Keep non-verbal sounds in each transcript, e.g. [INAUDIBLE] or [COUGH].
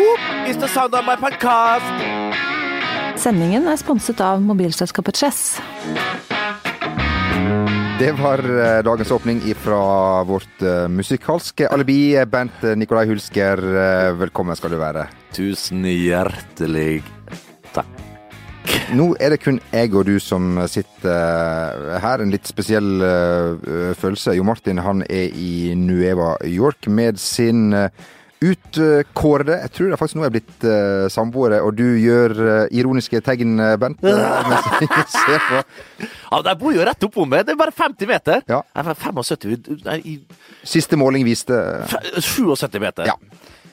Whoop it's the sound of my podcast. Sendingen er sponset av mobilselskapet Chess. Det var eh, dagens åpning fra vårt uh, musikalske alibi. Bent eh, Nikolai Hulsker, eh, velkommen skal du være. Tusen hjertelig takk. Nå er det kun jeg og du som sitter eh, her. En litt spesiell eh, følelse. Jo Martin han er i Nueva York med sin eh, utkårede Jeg tror det faktisk nå er blitt uh, samboere, og du gjør uh, ironiske tegn, eh, Bent. på. Ja, De bor jo rett oppå meg. Det er bare 50 meter. Ja. Nei, 75 Nei, i Siste måling viste 77 meter. Ja.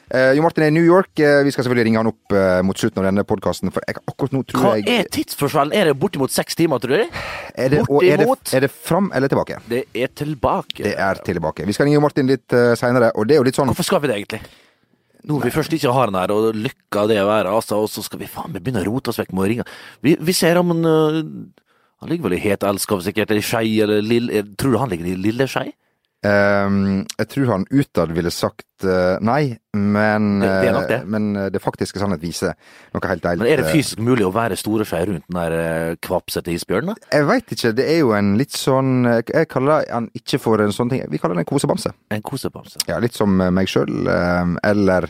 Eh, jo Martin er i New York. Eh, vi skal selvfølgelig ringe han opp eh, mot slutten av denne podkasten, for jeg, akkurat nå tror Hva jeg er tidsforskjellen? Er det bortimot seks timer, tror du? er det, bortimot? er det, er det fram eller tilbake? Det er tilbake. Det er tilbake. Vi skal ringe Martin litt uh, seinere, og det er jo litt sånn Hvorfor skal vi det, egentlig? Nå vi først ikke har den her, og lykka det å være, altså, og så skal vi faen meg begynne å rote oss vekk med å ringe. Vi, vi ser om han Han ligger vel i het elskov, sikkert, eller Skei, eller Lille Tror du han ligger i Lille Skei? Ehm, jeg tror han utad ville sagt uh, nei, men, Det- det er nok det. eh, men eh, det faktiske sannhet viser noe helt deilig. Men er det fysisk mulig å være store skei rundt den der kvapsete isbjørnen? Jeg veit ikke. Det er jo en litt sånn eh, Jeg kaller han ikke for en sånn ting. Vi kaller den en kosebamse. En kosebamse. Ja, litt som eh, meg sjøl, eller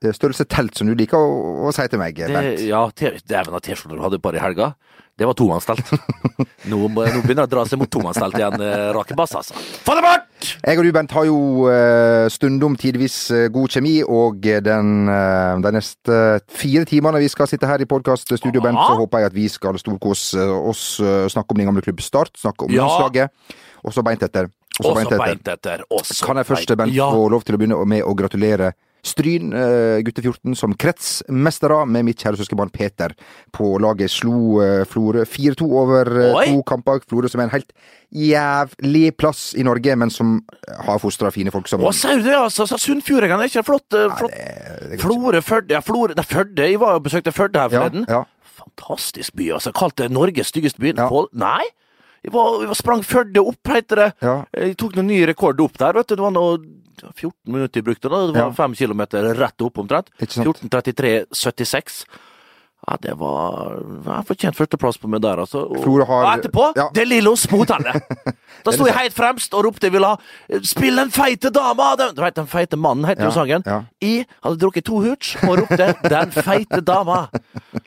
eh, størrelse telt, som du liker å, å si til meg, Det, Bent. ja, te- dæven av T-skjorter du hadde bare i helga. Det var tomannstelt. [LAUGHS] Nå, nå begynner det å dra seg mot tomannstelt igjen, Rakebass, Rake Bass, altså. Få det bort! Jeg og du, Bent, har jo uh, stundom tidvis eh, god kjemi, og den, eh, de neste fire timene vi skal sitte her i podkaststudio, Bent, så håper jeg at vi skal storkose oss, eh, snakke om din gamle klubb Start, snakke om Ja. landslaget, og så beint etter. Og så beint etter. beint etter. Kan jeg først, Bent, Ja. få lov til å begynne med å gratulere Stryn, eh, gutte 14, som kretsmestere med mitt kjære søskenbarn Peter. På laget slo eh, Florø 4-2 over eh, Oi! to kamper. Florø som er en helt jævlig plass i Norge, men som har fostra fine folk som Å, sier du det, altså? Så Sunnfjordingene er ikke flott? flott. Nei, det- det er. Florø, Førde ja, Florø, nei, Førde, Jeg var og besøkte Førde her Ja, forleden. ja. Fantastisk by, altså. Kalt det Norges styggeste by. Ja. Nei! Vi var, vi sprang Førde opp, heter det. Ja. Jeg tok noen ny rekord opp der, vet du. Det var noe 14 minutter de brukte, da. Det var Ja. 5 kilometer rett opp omtrent. 14.33,76. Ja, det var Jeg fortjent førsteplass på meg der, altså. Og, har- og etterpå, Ja. det Lillos på hotellet. [LAUGHS] Da sto jeg helt fremst og ropte 'jeg vil ha Spill den feite dama'! Den, du vet, den feite mannen, heter Ja, jo sangen. ja. Jeg hadde drukket to hooch og ropte 'den feite dama'.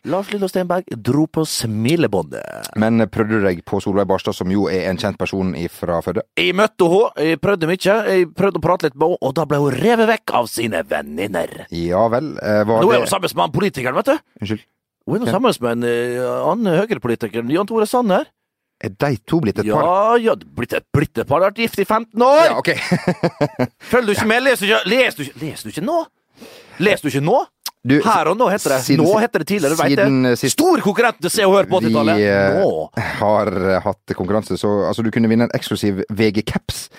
Lars Lillo Stenberg dro på smilebåndet. Men prøvde du deg på Solveig Barstad, som jo er en kjent person fra Førde? Jeg møtte henne, jeg prøvde mye, jeg prøvde å prate litt med henne, og da ble hun revet vekk av sine venninner. Ja vel. eh, Var Nå er hun sammen med han politikeren, vet du. Unnskyld. Hun er nå sammen med en eh, annen høyrepolitiker, Jan Tore Sanner. Er de to blitt et par? Ja, ja, blitt et, blitt et par, vært gift i 15 år! Ja, ok. [LAUGHS] Følger du ikke med? Leser du ikke, leser du ikke, leser du ikke nå? Leser du ikke nå? Du, Her og nå heter det. siden- nå heter det tidligere, du vet siden, eh, sist- Stor konkurrent til Se og Hør på 80-tallet. Vi eh, Nå! har eh, hatt konkurranse, så altså, du kunne vinne en eksklusiv VG-caps.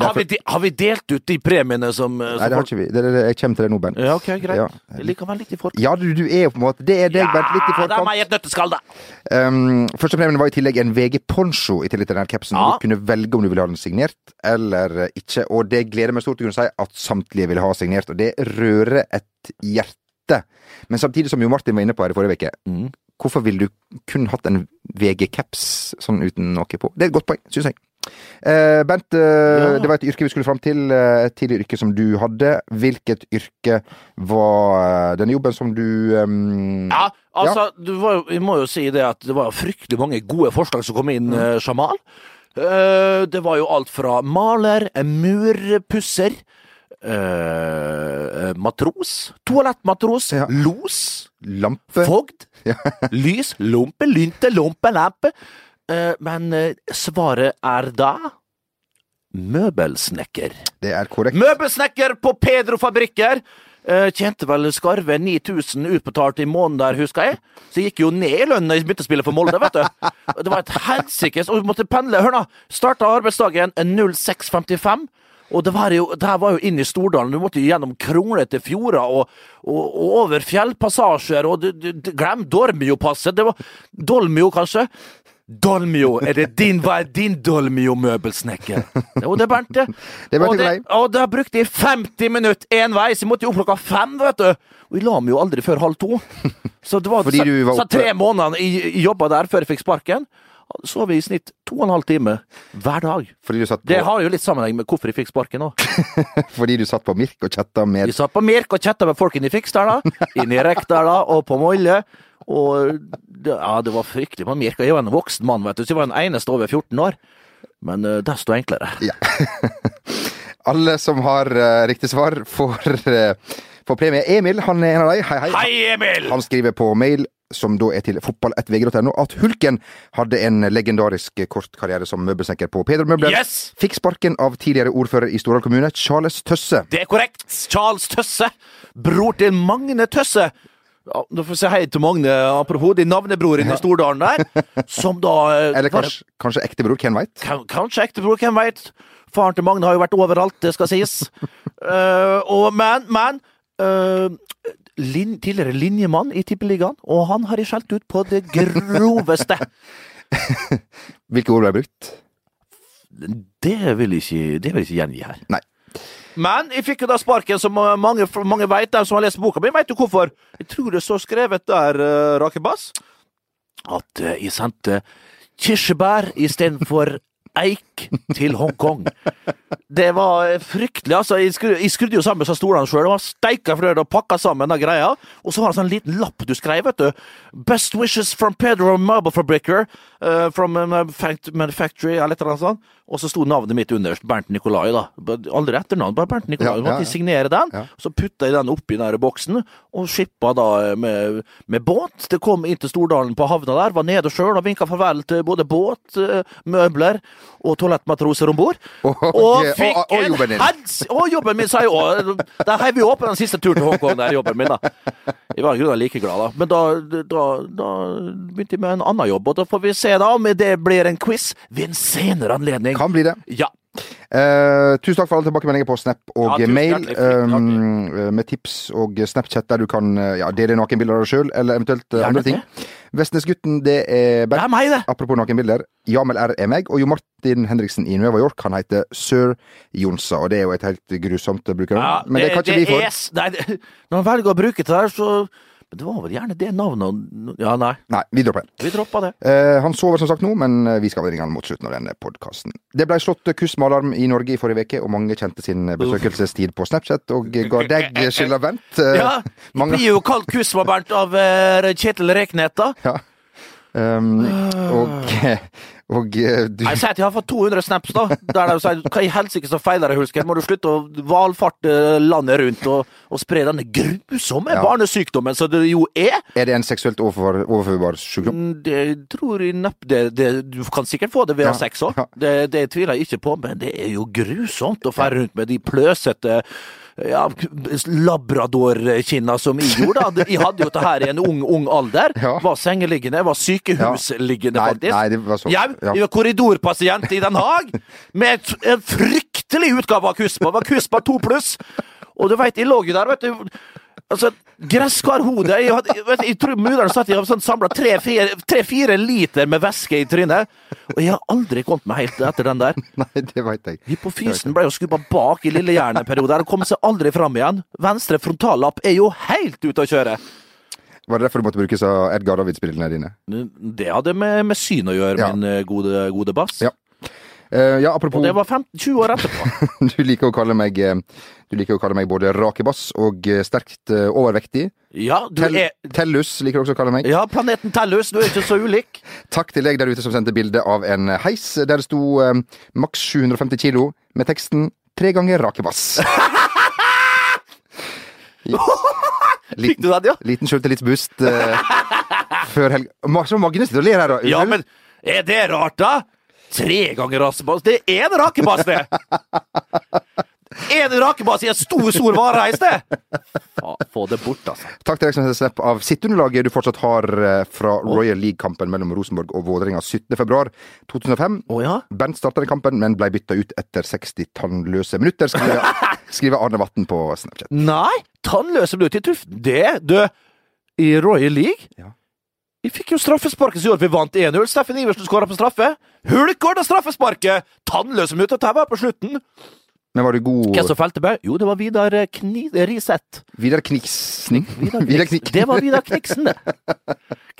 Har vi, de, har vi delt ut de premiene som, som Nei, det har ikke vi. Det, det, jeg kommer til det nå, Bent. Ja, ok, greit. Ja. Likevel litt i forkant. Ja, du, du er jo på en måte Det er deg, Bent. Litt i Ja, det er meg i et nøtteskall, da. Um, Førstepremien var i tillegg en VG-poncho i tillegg til denne capsen. Ja. Du kunne velge om du ville ha den signert eller ikke. Og det gleder meg stort å kunne si at samtlige ville ha signert, og det rører et hjerte. Men samtidig som jo Martin var inne på her i forrige uke, Mm. hvorfor ville du kun hatt en VG-caps sånn uten noe på? Det er et godt poeng, syns jeg. Uh, Bent, uh, Ja. det var et yrke vi skulle fram til. eh, Et tidligere yrke som du hadde. Hvilket yrke var denne jobben som du um, Ja, altså, du var vi må jo si det at det var fryktelig mange gode forslag som kom Mm. inn, eh, Jamal. Det var jo alt fra maler, murpusser, eh, matros, toalettmatros, Ja. los, Lampe? fogd, Ja. [LAUGHS] lys, lompe, lynte, lompe, lampe. Uh, men svaret er da møbelsnekker. Det er korrekt. Møbelsnekker på Pedro Fabrikker. Tjente vel skarve 9000 utbetalt i måneden der, husker jeg. Så jeg gikk jo ned i lønn da jeg begynte å spille for Molde, vet du. Det var et helsikes Og vi måtte pendle. Hør nå! Starta arbeidsdagen 06.55. Og det var jo, det her var jo inn i Stordalen. Du måtte gjennom kronglete fjorder og, og, og over fjellpassasjer. Og du, du, glem Dormio-passet. Det var Dolmio, kanskje. Dolmio, er det din, hva er din Dolmio-møbelsnekker? Jo, det er Bernt, det. Det og, det, og da brukte jeg 50 minutter én vei, så jeg måtte jo opp klokka fem, vet du. Og jeg la meg jo aldri før halv to. Så det var, [LAUGHS] Fordi du var oppe... så tre måneder jeg jobba der før jeg fikk sparken. Sov jeg i snitt to og en halv time hver dag. Fordi du satt på, Det har jo litt sammenheng med hvorfor jeg fikk sparken òg. [LAUGHS] fordi du satt på Mirk og chatta med Vi satt på Mirk og chatta med folk inne i Fiksdala, [LAUGHS] inne i Rekdala og på Molle. Og det, ja, det var fryktelig på Mirk. Jeg var en voksen mann, vet du, så jeg var den eneste over 14 år. Men uh, desto enklere. [LAUGHS] Alle som har uh, riktig svar, får, uh, får premie. Emil han er en av dem. Hei, hei. Hei, Emil! Han skriver på mail, som da er til fotball1vg.no, at Hulken hadde en legendarisk kort karriere som møbelsnekker på Peder Møbler. Yes! Fikk sparken av tidligere ordfører i Stordal kommune, Charles Tøsse. Det er korrekt. Charles Tøsse. Bror til Magne Tøsse. Ja, Da får vi si hei til Magne, apropos din navnebror i Stordalen der. [LAUGHS] Som da eh, Eller kanskje, kanskje ektebror, hvem veit? Kanskje ektebror, hvem veit? Faren til Magne har jo vært overalt, det skal sies. uh, [LAUGHS] og, men, men eh, lin, Tidligere linjemann i Tippeligaen, og han har jeg skjelt ut på det groveste. [LAUGHS] Hvilke ord ble brukt? Det vil ikke, det vil jeg ikke gjengi her. Nei. Men jeg fikk jo da sparken, som mange, mange vet, de som har lest boka mi. Veit du hvorfor? Jeg tror det står skrevet der, uh, Rakebass, at uh, jeg sendte kirsebær istedenfor eik til Hongkong. Det var eh, fryktelig, altså. Jeg skrudde, jeg skrudde jo sammen så stolene sjøl. Var steika frø og pakka sammen den greia. Og så var det en sånn liten lapp du skrev, vet du. Best wishes from Pedro Marble Fabricker. Uh, from manufactory, eller et eller annet sånt. Og så sto navnet mitt underst. Bernt Nikolai, da. Aldri etternavn, bare Bernt Nikolai. Ja, måtte ja, jeg signere den. ja. Så putta jeg den oppi den boksen, og skippa da med, med båt. Det kom inn til Stordalen på havna der, var nede sjøl og vinka farvel til både båt, eh, møbler og toalettmatroser om bord. Og- Og og- fikk og en jobben din. hels... Og jobben min, sa jeg òg. Der heiv vi opp den siste turen til Hongkong, der jobben min, da. Jeg var i grunnen like glad, da. Men da, da, da begynte jeg med en annen jobb, og da får vi se da om det blir en quiz ved en senere anledning. Kan bli det. Ja. Eh, tusen takk for alle tilbakemeldinger på Snap og Ja, mail. Takk, eh, med tips og Snapchat der du kan eh, ja, dele nakenbilder av deg sjøl, eller eventuelt uh, andre ting. Vestnesgutten, det er Det er meg, det. Apropos nakenbilder. Jamel R er meg, og Jo Martin Henriksen i Nueva York, han heter Sir Jonsa. Og det er jo et helt grusomt brukernavn, men det, kan ikke vi det, [LAUGHS] når man velger å bruke det der, så Men det var vel gjerne det navnet Ja, nei. Nei, vi dropper det. Vi dropper det. Eh, han sover som sagt nå, men eh, vi skal ringe han mot slutten av denne podkasten. Det ble slått kuss-med-alarm i Norge i forrige uke, og mange kjente sin besøkelsestid på Snapchat og ga deg skylda, [LAUGHS] Bernt. Eh, Ja, det mange- blir jo kalt Kusma, Bernt, av uh, Kjetil Reknet, da. Ja. Um, og og eh, du Jeg sier at jeg har fått 200 snaps, da. Der de sier hva i helsike så feiler deg, Hulsker? Må du slutte å valfarte landet rundt og, og spre denne grusomme Ja. barnesykdommen som det jo er? Er det en seksuelt overfor, overførbar sykdom? Mm, Det tror jeg neppe det, det, Du kan sikkert få det ved å ha Ja. sex òg. Ja. Det, det tviler jeg ikke på, men det er jo grusomt å ferde rundt med de pløsete ja, labradorkinna som jeg gjorde. da. Jeg hadde jo det her i en ung, ung alder. Ja. Var sengeliggende, var sykehusliggende, Nei, faktisk. nei, det var så. Ja, Ja. jeg var korridorpasient i Den Haag med en fryktelig utgave av Kuspa. Det var Kuspa 2 pluss. Og du veit, jeg lå jo der, vet du. Altså, Gresskarhode Jeg, jeg, jeg tror mudder'n satt jeg sånn samla tre-fire liter med væske i trynet. Og jeg har aldri kommet meg helt etter den der. [LAUGHS] Nei, det veit jeg. Hypofysen ble jo skubba bak i lillehjernen en periode. og kom seg aldri fram igjen. Venstre frontallapp er jo helt ute å kjøre. Var det derfor du måtte bruke så Edgar Davids-brillene dine? Det hadde med, med syn å gjøre, Ja. min eh, gode, gode bass. Ja. Eh, ja, apropos Og det var 15, 20 år etterpå. [LAUGHS] Du liker å kalle meg eh, Du liker å kalle meg både rakebass og eh, sterkt overvektig. Ja, du Tell, er Tellus liker du også å kalle meg. Ja, planeten Tellus, du er ikke så ulik. [LAUGHS] Takk til deg der ute som sendte bilde av en heis der det sto eh, maks 750 kilo med teksten 'tre ganger rakebass'. [LAUGHS] Fikk du den, ja? Liten sjøltillitsboost uh, før helg... Så Magne sitter og ler her, da. Ja, men er det rart, da? Tre ganger rasebass. Det er én rakebass, det! Én rakebass i en stor, stor vare det! Faen, få det bort, altså. Takk til deg som sendte snap av sitteunderlaget du fortsatt har eh, fra Royal League-kampen mellom Rosenborg og Vålerenga 17.2.2005. Oh, ja? Bernt starta den kampen, men ble bytta ut etter 60 tannløse minutter, skriver, [LAUGHS] skriver Arne Vatn på Snapchat. Nei, tannløse minutter i tuften. Det, du, i Royal League Ja. Vi fikk jo straffesparket som gjorde at vi vant 1-0. Steffen Iversen skåra på straffe. Hulkår av straffesparket! Tannløse og på slutten. Men var du god Hvem som felte meg? Jo, det var Vidar eh, Kni Riseth. Vidar Kniksning? [LAUGHS] Vidar Vidar Kniksen. Det var Vidar Kniksen, det.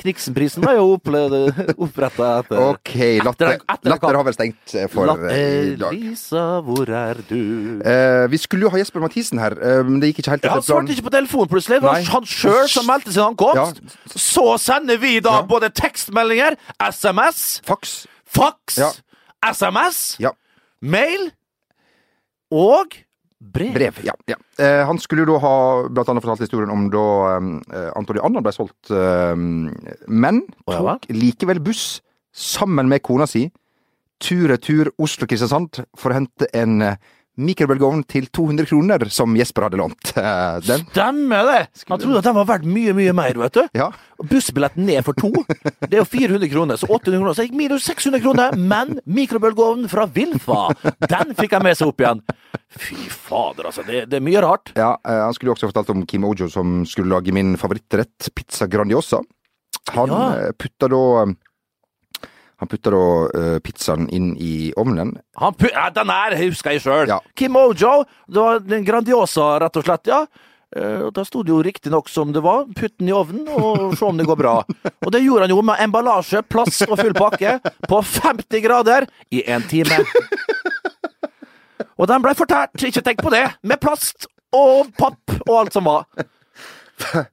Kniksenprisen var jo oppretta etter Ok, latter, latter har vel stengt eh, for Latt- eh, i eh, dag. Lisa, hvor er du? Eh, vi skulle jo ha Jesper Mathisen her, eh, men det gikk ikke helt Ja, han etter planen. svarte ikke på telefonen plutselig. Det var han sjøl som meldte sin ankomst. Så sender vi da Ja. både tekstmeldinger, SMS, Fax. Fax. Ja. SMS, Ja. mail og brev. Brev. Ja. ja. Eh, han skulle jo da ha blant annet fortalt historien om da eh, Antony Anna ble solgt, eh, men tok likevel buss sammen med kona si tur-retur Oslo-Kristiansand for å hente en eh, mikrobølgeovn til 200 kroner, som Jesper hadde lånt. Eh, [LAUGHS] den. Stemmer det! Han trodde at den var verdt mye, mye mer, vet du. Ja. Bussbilletten ned for to. Det er jo 400 kroner, så 800 kroner. Så jeg gikk minus 600 kroner. Men mikrobølgeovnen fra Vilfa, den fikk jeg med seg opp igjen. Fy fader, altså. Det, det er mye rart. Ja, eh, Han skulle jo også fortalt om Kim Ojo, som skulle lage min favorittrett, pizza grandiosa. Han Ja. eh, putta da Han putta da uh, pizzaen inn i ovnen. Ja, den her husker jeg sjøl. Ja. Kim Ojo. Det var den Grandiosa, rett og slett. ja. Uh, Da sto det jo riktignok som det var. Putt den i ovnen og se om det går bra. [LAUGHS] Og det gjorde han jo med emballasje, plass og full pakke på 50 grader i en time. Og den blei fortært, ikke tenk på det, med plast og papp og alt som var. [LAUGHS]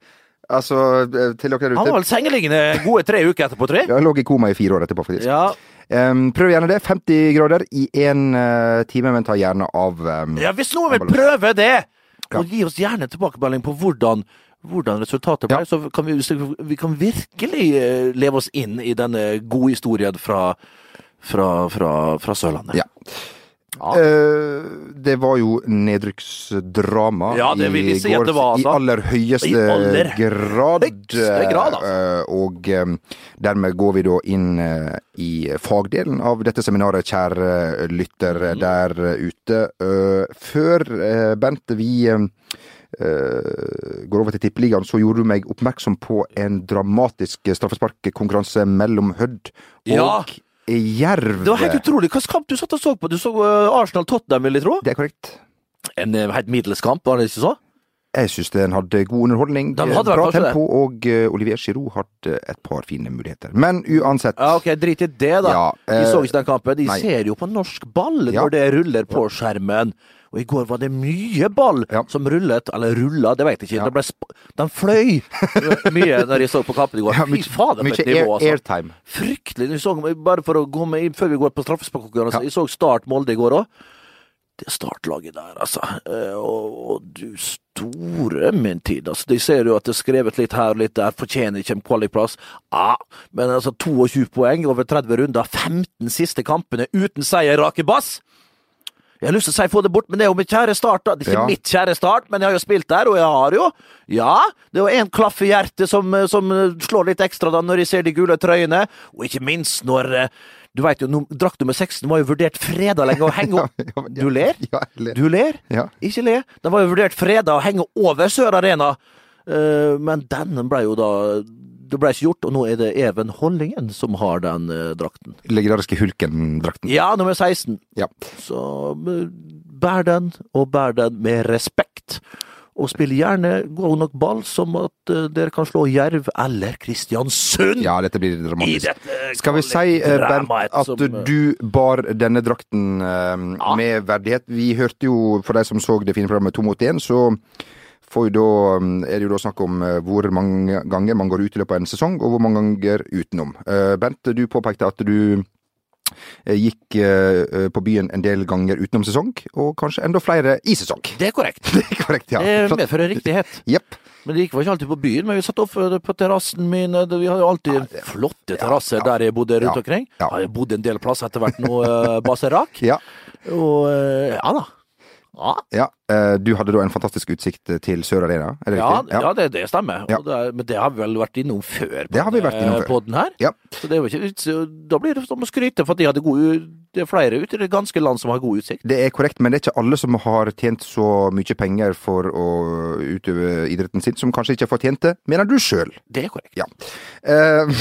Altså, eh, til dere der Han var vel sengeliggende gode tre uker etterpå, tror jeg. han lå i koma i fire år etterpå, faktisk. Ja. Um, prøv gjerne det. 50 grader i én time, men ta gjerne av um, Ja, hvis noen vil prøve det, Ja. og gi oss gjerne tilbakemelding på hvordan, hvordan resultatet ble, Ja. så kan vi, vi kan virkelig eh, leve oss inn i denne gode historien fra, fra, fra, fra Sørlandet. Ja. Ja. Eh, det var jo nedrykksdrama Ja, si i at går, det var, altså. I aller høyeste I aller grad. høyeste grad, altså. Eh, og dermed går vi da inn eh, i fagdelen av dette seminaret, kjære lytter mm. der ute. Eh, før, eh, Bent, vi eh, går over til Tippeligaen, så gjorde du meg oppmerksom på en dramatisk straffesparkkonkurranse mellom Hødd og Ja. Jerv. Det var helt utrolig. Hvilken kamp du satt og så på? Du så eh, Arsenal-Tottenham, vil jeg tro? Det er korrekt. En eh, helt middels kamp, var det ikke så? Jeg syns den hadde god underholdning, hadde bra kanskje det. og eh, Olivier Giroud hadde et par fine muligheter. Men uansett Ja, ok, Drit i det, da. Ja, De så ikke den kampen. De nei. ser jo på norsk ball Ja. når det ruller på skjermen. Og i går var det mye ball Ja. som rullet, eller rulla, det vet jeg ikke. Ja. Den fløy [LAUGHS] mye når jeg så på kampen i går. Ja, Fy fader, for et nivå, altså. airtime. Fryktelig. Så, bare for å gå med, før vi går på straffesparkkonkurranse, Ja. jeg så Start Molde i går òg. Det startlaget der, altså. Eh, Og, og du store min tid, altså. De ser jo at det er skrevet litt her og litt der, fortjener ikke en kvalikplass. Ja, men altså 22 poeng over 30 runder, 15 siste kampene uten seier, rake bass! Jeg har lyst til å si få det bort, men det er jo mitt kjære Start, da. Det er ikke Ja. mitt kjære Start, men jeg har jo spilt der, og jeg har jo Ja, det er jo en klaff i hjertet som, eh, som slår litt ekstra da når jeg ser de gule trøyene, og ikke minst når eh, Du veit jo, drakt nummer 16 var jo vurdert freda lenge å henge opp [LAUGHS] Ja, Du ler? Ler. Du ler? Ikke le. Den var jo vurdert freda å henge over Sør Arena, Eh, men den ble jo da Det ble ikke gjort, og nå er det Even Hollingen som har den eh, drakten. Legendariske Hulken-drakten. Ja, nummer 16. Ja. Så eh, bær den, og bær den med respekt. Og spill gjerne god nok ball, som at eh, dere kan slå Jerv eller Kristiansund ja, dette blir i dramatisk. dette Skal vi si, eh, Bernt, dramaet at som, eh, du bar denne drakten eh, med verdighet? Vi hørte jo, for de som så det fine programmet To mot én, så får jo da, mm, er det jo da snakk om eh, hvor mange ganger man går ut i løpet av en sesong, og hvor mange ganger utenom. Eh, Bent, du påpekte at du eh, gikk på byen en del ganger utenom sesong, og kanskje enda flere i sesong. Det er korrekt. [LAUGHS] Det er korrekt, ja. Det medfører riktighet. Jepp. Men det gikk vel ikke alltid på byen, men vi satt opp på terrassen min. Vi hadde jo alltid flotte terrasser ja. der jeg bodde rundt Ja, omkring. ja. Har jeg bodd en del plasser etter hvert nå, Baserak. [LAUGHS] Ja. Og ja da. Ja, ja. eh, Du hadde da en fantastisk utsikt til Sør Arena, er det ja, riktig? ja det, det stemmer. Ja. Det er, men det har vi vel vært innom før. på Det har vi vært innom denne på podden her. Ja. Så det er jo ikke, da blir det som å skryte for de hadde god Det er flere ute i det ganske land som har god utsikt. Det er korrekt, men det er ikke alle som har tjent så mye penger for å utøve idretten sin, som kanskje ikke har fortjent det, mener du sjøl. Det er korrekt. Ja. Eh,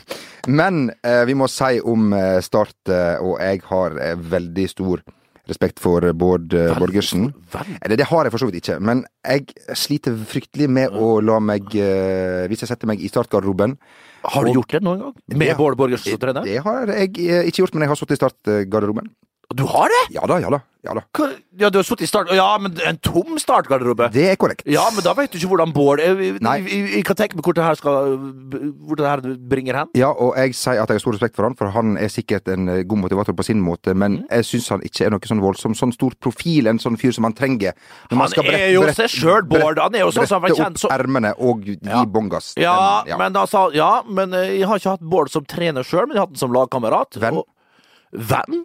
[LAUGHS] men eh, vi må si om Start, og jeg har veldig stor respekt for Bård eh, Borgersen. Veldig. Eller det har jeg for så vidt ikke, men jeg sliter fryktelig med å la meg eh, Hvis jeg setter meg i startgarderoben Har du Og- gjort det noen gang? Med Ja. Bård Borgersen som trener? Det har jeg eh, ikke gjort, men jeg har sittet i startgarderoben. Du har det?! Ja da, ja da. ja da. Hva? Ja, du har sittet i start... Ja, men en tom startgarderobe? Det er korrekt. Ja, men da vet du ikke hvordan Bård Jeg, jeg, Nei. jeg, jeg kan tenke meg hvor det her skal Hvor det her bringer hen. Ja, og jeg sier at jeg har stor respekt for han, for han er sikkert en eh, god motivator på sin måte, men Mm. jeg syns han ikke er noe sånn voldsom, sånn stor profil, en sånn fyr som han trenger. Han skal brette- er jo brette- seg sjøl, Bård. Han er jo sånn som han brette var kjent opp som ermene og gi Ja. bånn gass. ja, Den- men altså, ja, men eh, jeg har ikke hatt Bård som trener sjøl, men jeg har hatt han som lagkamerat. Venn. Og, venn.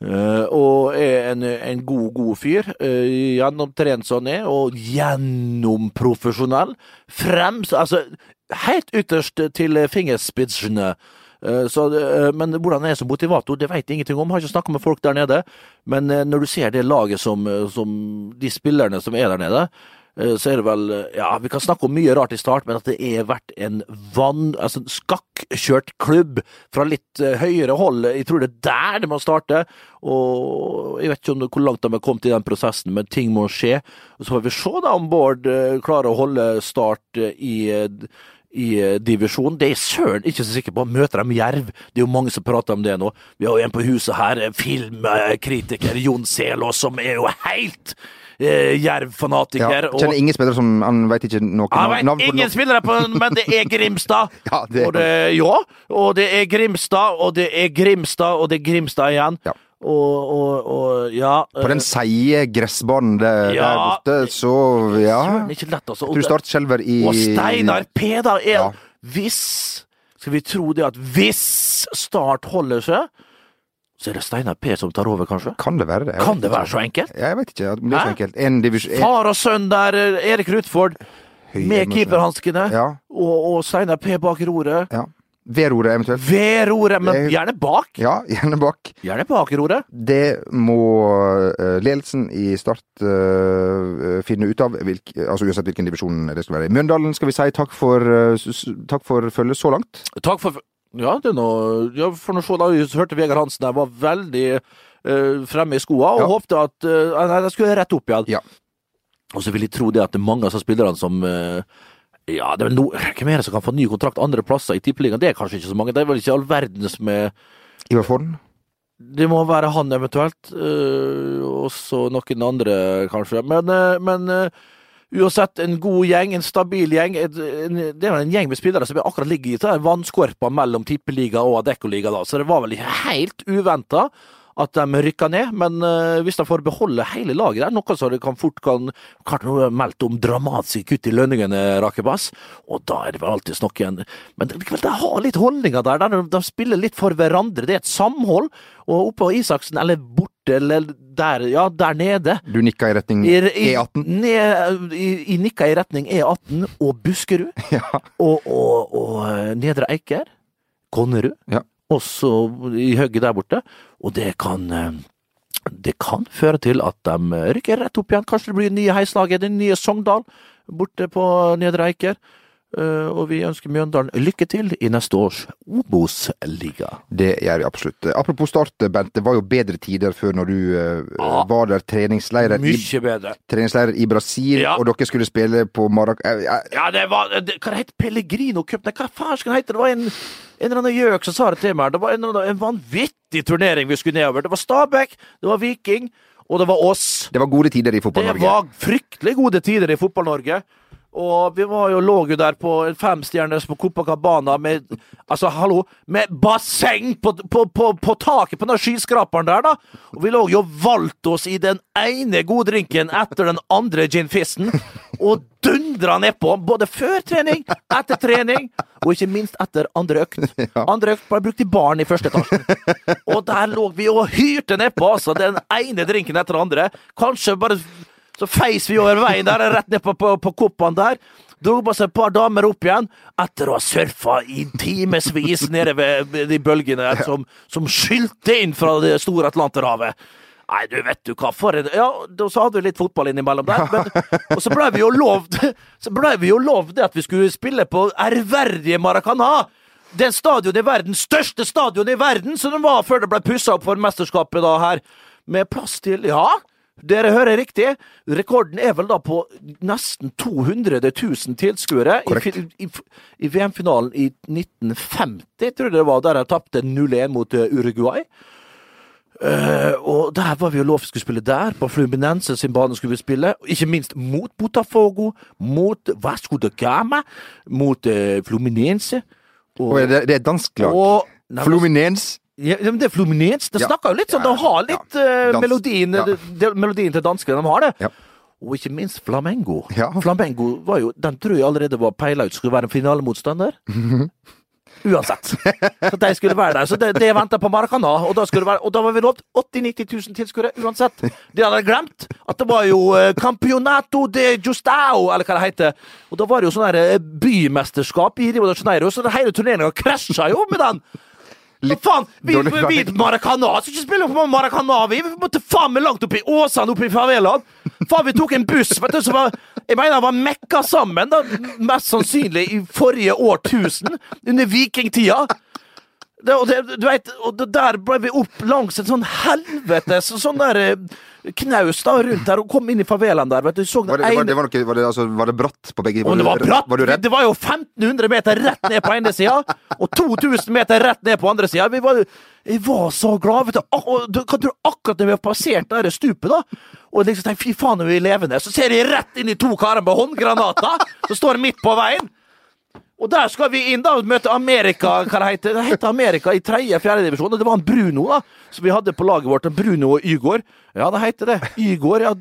Eh, og er en, en god, god fyr. Uh, gjennomtrent som han er, og gjennomprofesjonell. Frems... Altså, helt ytterst til fingerspitsene. Uh, Så, men hvordan han er som motivator, det vet jeg ingenting om. Har ikke snakka med folk der nede. Men eh, når du ser det laget som, eh, som De spillerne som er der nede, eh, så er det vel eh, Ja, vi kan snakke om mye rart i start, men at det er vært en vann... Altså en skakkjørt klubb fra litt eh, høyere hold. Jeg tror det er der det må starte. Og jeg vet ikke om hvor langt de har kommet i den prosessen, men ting må skje. Og så får vi se da om Bård eh, klarer å holde Start eh, i eh, i eh, divisjon. Det er jeg søren ikke så sikker på. Møter de Jerv? Det er jo mange som prater om det nå. Vi har jo en på huset her, eh, filmkritiker Jon Selås, som er jo helt eh, Jerv-fanatiker. kjenner ingen spillere som Han vet ikke noe han navn vet på ingen spillere på [LAUGHS] men det er Grimstad! [LAUGHS] Ja, det er og det, ja, og det er Grimstad, og det er Grimstad, og det er Grimstad igjen. Ja. Og, og, og ja På den eh, seige gressbanen der, Ja. der borte, så ja. søren, ikke lett, altså. Tror Start skjelver i Og Steinar P, da, er Ja. Hvis Skal vi tro det at hvis Start holder seg, så er det Steinar P som tar over, kanskje? Kan det være det? Kan det være så enkelt? Jeg vet ikke det er så enkelt. En divisjon Far og sønn der, eh, Erik Rutford, med keeperhanskene, Ja. og, og Steinar P bak roret. ja. Ved roret eventuelt. Ved roret, men gjerne bak. Ja, gjerne bak. Gjerne bak roret. Det må eh, ledelsen i Start uh, finne ut av, hvilk, altså uansett hvilken divisjon det skal være. I Mjøndalen skal vi si takk for, s- takk for følget så langt. Takk for Ja, det er noe ja, For nå så da hørte Vegard Hansen der var veldig uh, fremme i skoa, og Ja. håpte at uh, Nei, det skulle rett opp igjen. Ja. Og så vil jeg tro det at det er mange av disse spillerne som uh, Ja, det er no, hvem er det som kan få ny kontrakt andre plasser i Tippeligaen? Det er kanskje ikke så mange. Det er vel ikke all verdens med Ivar Forden? Det må være han eventuelt, Uh, og så noen andre, kanskje. Men, uh, men øh, uansett, en god gjeng, en stabil gjeng. Et, en, det er en gjeng med spillere som akkurat ligger i det vannskorpa mellom tippeliga og Adeccoliga, da. Så det var vel helt uventa at de rykka ned. Men uh, hvis de får beholde hele laget der, noe som det kan fort kan Kanskje noe er om dramatiske kutt i lønningene, Rakebass, og da er det vel alltid snakk igjen. Men de, de har litt holdninger der, der de spiller litt for hverandre. Det er et samhold. Og oppå Isaksen, eller borte, eller der, ja, der nede Du nikka i retning i, i, E18. Ned, i, i nikka i retning E18 og Buskerud. [LAUGHS] Ja. Og, og, og eh, Nedre Eiker. Konnerud. Ja. Også i hugget der borte. Og det kan eh, det kan føre til at de rykker rett opp igjen. Kanskje det blir nye heislaget, den nye Sogndal borte på Nedre Eiker. Eh, og vi ønsker Mjøndalen lykke til i neste års Obos-liga. Det gjør vi absolutt. Apropos Start, Bent. Det var jo bedre tider før når du Ja. var der treningsleirer i, treningsleirer i Brasil, Ja. og dere skulle spille på Marac... eh, Ja, det var det, Hva heter Pellegrino Cup? Nei, hva faen skal det hete? Det var en, en eller annen gjøk som sa det til meg. Det var en, en vanvittig turnering vi skulle nedover. Det var Stabæk, det var Viking, og det var oss. Det var gode tider i Fotball-Norge. Det var fryktelig gode tider i Fotball-Norge. Og vi var jo, lå jo der på femstjerners på Copacabana med Altså, hallo, med basseng på, på, på, på taket på den skyskraperen der, da! Og vi lå jo og valgte oss i den ene gode drinken etter den andre gin-fisten, og dundra nedpå, både før trening, etter trening, og ikke minst etter andre økt. [LAUGHS] Andre økt bare brukt i baren i første etasjen. Og der lå vi og hyrte nedpå, altså, den ene drinken etter den andre. Kanskje bare Så feis vi over veien der, rett ned på, på, på koppene der. Dro på seg et par damer opp igjen, etter å ha surfa i timevis nede ved de bølgene der, som, som skylte inn fra det store Atlanterhavet. Nei, du vet du hva, for en Ja, så hadde vi litt fotball innimellom der. Men, [LAUGHS] og så blei vi jo lovd [LAUGHS] Så blei vi jo lovd at vi skulle spille på ærverdige Maracana. Den stadionet i verden, største stadionet i verden, som den var før det ble pussa opp for mesterskapet da her. Med plass til Ja, dere hører riktig. Rekorden er vel da på nesten 200 000 tilskuere i, i, i VM-finalen i 1950, tror jeg det var, der jeg tapte 0-1 mot eh, Uruguay. Uh, og der var vi jo lov skulle spille der. På Fluminense sin bane skulle vi spille. Ikke minst mot Botafogo, mot Vasco da Gama, mot uh, Fluminense. Og det, det er dansk lag. og Fluminense. Ja, men det er Fluminense. Det snakker jo litt sånn, de har litt eh, melodien, de, de, melodien til danskene. De har det. Og ikke minst Flamengo. Flamengo var jo, Den tror jeg allerede var peila ut skulle være en finalemotstander. [LAUGHS] Uansett. Så de skulle være der. Så det, de venta på Maracana, og da, skulle være, og da var vi lovt 80 000-90 000 tilskuere uansett. De hadde glemt at det var jo eh, Campeonato de Justao, eller hva det heter. Og da var det jo sånn eh, bymesterskap i Rio de Janeiro, så hele turneringa krasja jo med den. Hva faen? Vi, vi, vi Maracana skal ikke spille på Maracana, vi. Vi måtte faen meg langt opp i Åsane, opp i favelaen. Faen, vi tok en buss vet du, som var Jeg mener den var mekka sammen, da. Mest sannsynlig i forrige årtusen. Under vikingtida. Det, og det, du vet, og det der ble vi opp langs en sånn helvetes sånn der eh, knaus da rundt der, og kom inn i favelaen der. vet du, så Var det, var, det, var, noe, var, det, altså, var det bratt på begge og det var bratt! Var? Det var jo 1500 meter rett ned på ene sida, og 2000 meter rett ned på andre sida. Vi var, jeg var så glad. vet du. Og du kan tro akkurat når vi har passert det stupet, da, og liksom tenker fy faen, er vi levende, så ser jeg rett inn i to karer med håndgranater som står midt på veien. Og der skal vi inn da og møte Amerika. Hva det heter det? heter Amerika i tredje-fjerde divisjon. Det var en Bruno da, som vi hadde på laget vårt. en Bruno og Ygor. Ja, det heter det. Ygor, ja.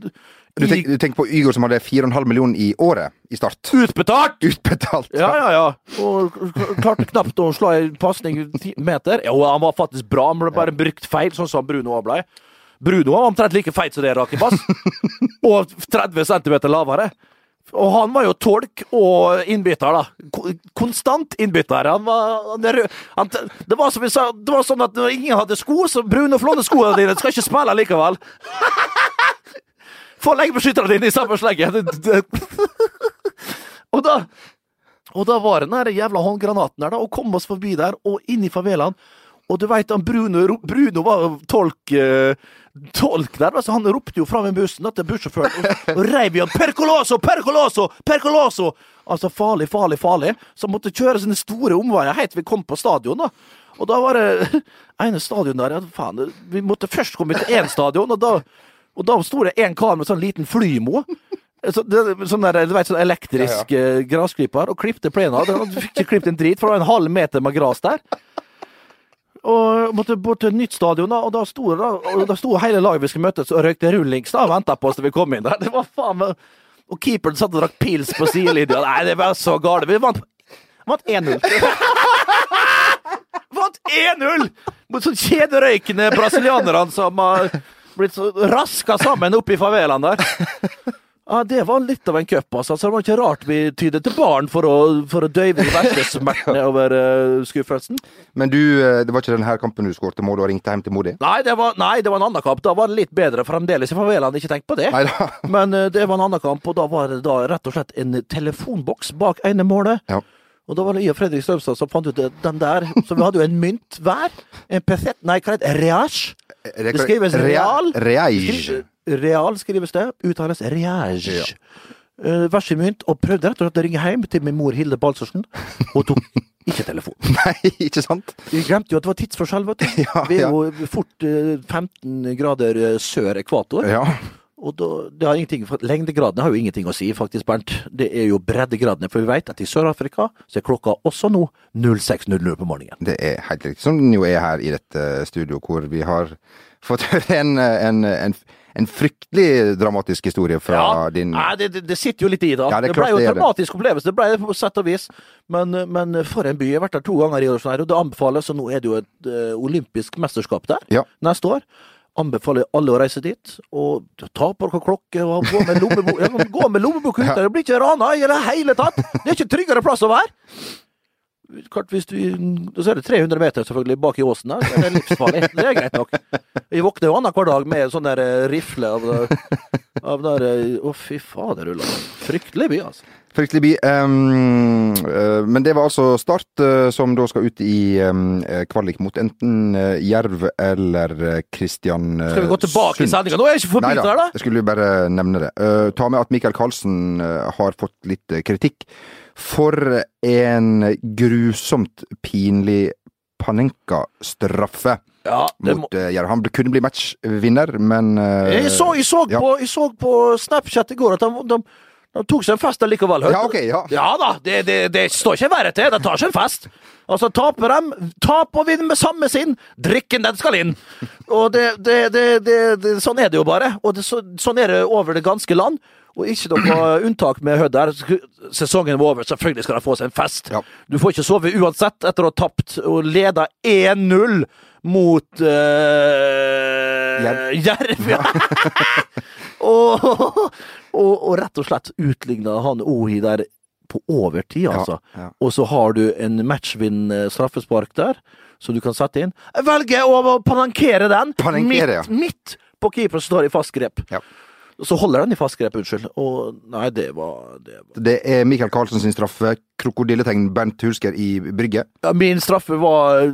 Du, tenker, du tenker på Ygor som hadde 4,5 millioner i året i start. Utbetalt! Utbetalt! Ja, ja, ja. Og klarte knapt å slå en pasning ti meter. Jo, han var faktisk bra, men ble bare brukt feil, sånn som Bruno òg ble. Bruno var omtrent like feit som det, Raki Bass. [LAUGHS] Og 30 cm lavere. Og han var jo tolk og innbytter, da. Konstant innbytter. Han var, han. Han, det var som vi sa, det var sånn at når ingen hadde sko, så brune og flåne skoene dine. Skal ikke spille likevel. Få leggebeskytterne dine i samme slegge. Og da og da var den der jævla håndgranaten der, da, og kom oss forbi der, og inn i favelaen. Og du veit, Bruno, Bruno var tolk, eh, tolk der, altså han ropte jo fra med bussen da, til bussjåføren og, og reiv i han 'Percoloso! Percoloso! Percoloso!' Altså farlig, farlig, farlig. Så han måtte kjøre sine store omveier helt til vi kom på stadion, da. Og da var det [LAUGHS] ene stadion der ja, faen, Vi måtte først komme til én stadion, og da, og da sto det en kar med sånn liten flymo. Så, det, sånn der, du vet, sånn elektrisk ja, gressklipper, og klipte plena. Han fikk ikke klippet en drit, for det var en halv meter med gress der. Og måtte bort til et nytt stadion, da, og da sto, da, og da sto hele laget vi skulle møtes og røykte rullings da, og venta på oss til vi kom inn der. Det var faen meg Og keeperen satt og drakk pils på sidelinja. Nei, det var så galt. Vi vant, vant 1-0. [LAUGHS] Vant 1-0 mot sånn kjederøykende brasilianerne som har blitt så raska sammen oppe i favelaen der. Ja, Det var litt av en cup, altså. Så det var ikke rart vi tydet til barn for å, for å døyve de verste [LAUGHS] smertene over uh, skuffelsen. Men du, eh, det var ikke denne kampen du skåret mål og ringte hjem til Modi? Nei det, var, nei, det var en annen kamp. Da var det litt bedre fremdeles i favelaen. Ikke tenk på det. Neida. [LAUGHS] Men uh, det var en annen kamp, og da var det da rett og slett en telefonboks bak ene målet. Ja. Og da var det jeg og Fredrik Strømstad som fant ut den der. Så vi hadde jo en mynt hver. En pesett Nei, hva heter det? Reage? Det skrives real. Reage. Real skrives det. Uttales reage. Ja. Uh, Vær så mynt. Og prøvde rett og slett å ringe hjem til min mor Hilde Balsersen. Hun tok ikke telefon. [LAUGHS] Nei, ikke sant? Vi glemte jo at det var tidsforskjell, vet du. [LAUGHS] Ja, Vi er jo fort uh, 15 grader eh, sør ekvator. Ja. Og da, det har ingenting, Lengdegradene har jo ingenting å si, faktisk, Bernt. Det er jo breddegradene. For vi vet at i Sør-Afrika så er klokka også nå 06.00 på morgenen. Det er helt riktig. Som den jo er her i dette studio, hvor vi har fått [LAUGHS] høre en, en, en, en fryktelig dramatisk historie fra din Nei, det, det, sitter jo litt i, da. Ja, det det, ble jo en dramatisk det. opplevelse, det ble det på sett og vis. Men, men for en by. Jeg har vært der to ganger i år, og det anbefales, og nå er det jo et eh, olympisk mesterskap der Ja. neste år. anbefaler alle å reise dit. Og ta på dere klokke og gå med lommebok, [LAUGHS] ja, gå med lommebok ute. Det blir ikke rana i det hele tatt! Det er ikke tryggere plass å være! Klart hvis du, Så er det 300 meter selvfølgelig bak i åsen der. Det er livsfarlig. Det er greit nok. Vi våkner jo annenhver dag med sånn der eh, rifle av, av der eh, Å, fy fader, Ulla. Fryktelig by, altså. Fryktelig by. Um, uh, men det var altså Start uh, som da skal ut i um, kvalik mot enten uh, Jerv eller Kristian Skal vi gå tilbake i sendinga? Nå er jeg ikke forbi der, da! Jeg skulle bare nevne det. ta med at Michael Karlsen har fått litt kritikk for en grusomt pinlig Panenka-straffe. Ja, mot uh, Jerv. Han kunne bli matchvinner, men uh, jeg, så, jeg, så ja. på, jeg, så, på, Snapchat i går at de, de, de tok seg en fest likevel. Ja, okay, ja. ja da, det, det, det, står ikke verre til. De tar seg en fest. Altså, taper dem, tap og vinn med samme sinn. Drikken, den skal inn! Og det, Sånn er det jo bare. Og så, sånn er det over det ganske land. Og ikke noe unntak med Hødd der. Sesongen var over, selvfølgelig skal de få seg en fest. Ja. Du får ikke sove uansett etter å ha tapt og leda 1-0 mot uh, Jerv. Ja. [LAUGHS] og, og, og, rett og slett utligna han Ohi der på overtid, altså. Ja, ja. Og så har du en matchvinn straffespark der, som du kan sette inn. Jeg velger å panankere den Panankere, midt, midt på keeper som står i fast grep. Ja. Så holder den i fast grep, unnskyld. Og nei, det var Det, var... det er Michael Carlsen sin straffe. Krokodilletegn Bernt Hulsker i brygge. Ja, min straffe var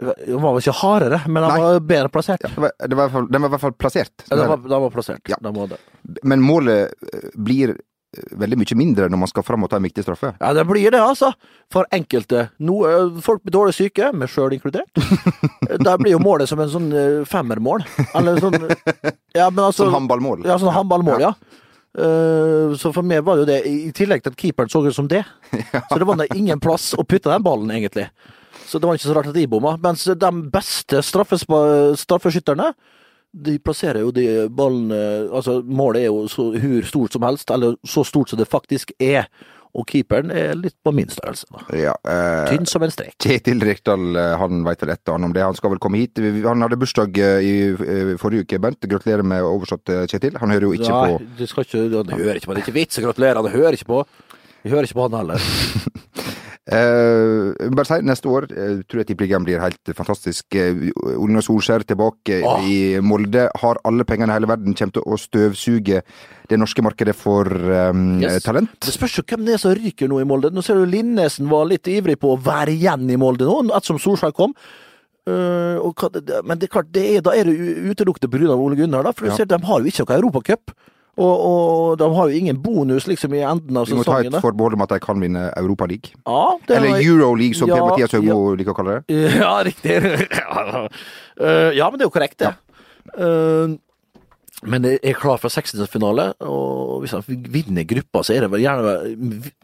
Den var vel ikke hardere, men den var bedre plassert. Ja, var, var, den var i hvert fall plassert. Ja, den, var, den var plassert. Ja. Men målet eh, blir eh, veldig mye mindre når man skal fram og ta en viktig straffe. Ja, det blir det, altså. For enkelte. No, eh, folk blir dårlig syke, meg sjøl inkludert. [LAUGHS] Der blir jo målet som en sånn femmermål. Eller sånn ja, men altså, Sånn håndballmål. Ja, sånn håndballmål, ja. Uh, så for meg var det jo det, i tillegg til at keeperen så ut som det. [LAUGHS] Ja. Så det var ingen plass å putte den ballen, egentlig. Så det var ikke så rart at de bomma. Mens de beste straffeskytterne de plasserer jo de ballene Altså, målet er jo så hvor stort som helst, eller så stort som det faktisk er. Og keeperen er litt på min størrelse. da. Ja, eh, Tynn som en strek. Kjetil Rekdal eh, han veit vel et og annet om det. Han skal vel komme hit. Han hadde bursdag i, i forrige uke, Bent. Gratulerer med oversatt, Kjetil. Han hører jo ikke Nei, på ikke, Han hører ikke på. Det er ikke vits å gratulere, han hører ikke på. Vi hører ikke på han heller. [LAUGHS] Eh, bare si, neste år eh, tror jeg Tippeligaen blir helt fantastisk. Eh, Ole Gunnar Solskjær tilbake Åh. i Molde. Har alle pengene i hele verden. Kommer til å støvsuge det norske markedet for um, Yes. talent. Det spørs jo hvem det er som ryker nå i Molde. Nå ser du Linnesen var litt ivrig på å være igjen i Molde nå, ettersom Solskjær kom. Uh, og men det er klart, det er, da er det utelukket pga. Ole Gunnar. Da, for du Ja. ser, de har jo ikke noe Europacup. Og, og de har jo ingen bonus liksom i enden av Vi må ta et forbehold om at de kan vinne Europaligaen. Ja, Eller Euro Euroleague, som Ja, Per-Mathias Høgmo liker å kalle det. [LAUGHS] Ja, riktig. [LAUGHS] Eh, ja, men det er jo korrekt, det. Eh, men jeg er klar for 16-finale, og hvis han vinner gruppa, så er det vel gjerne,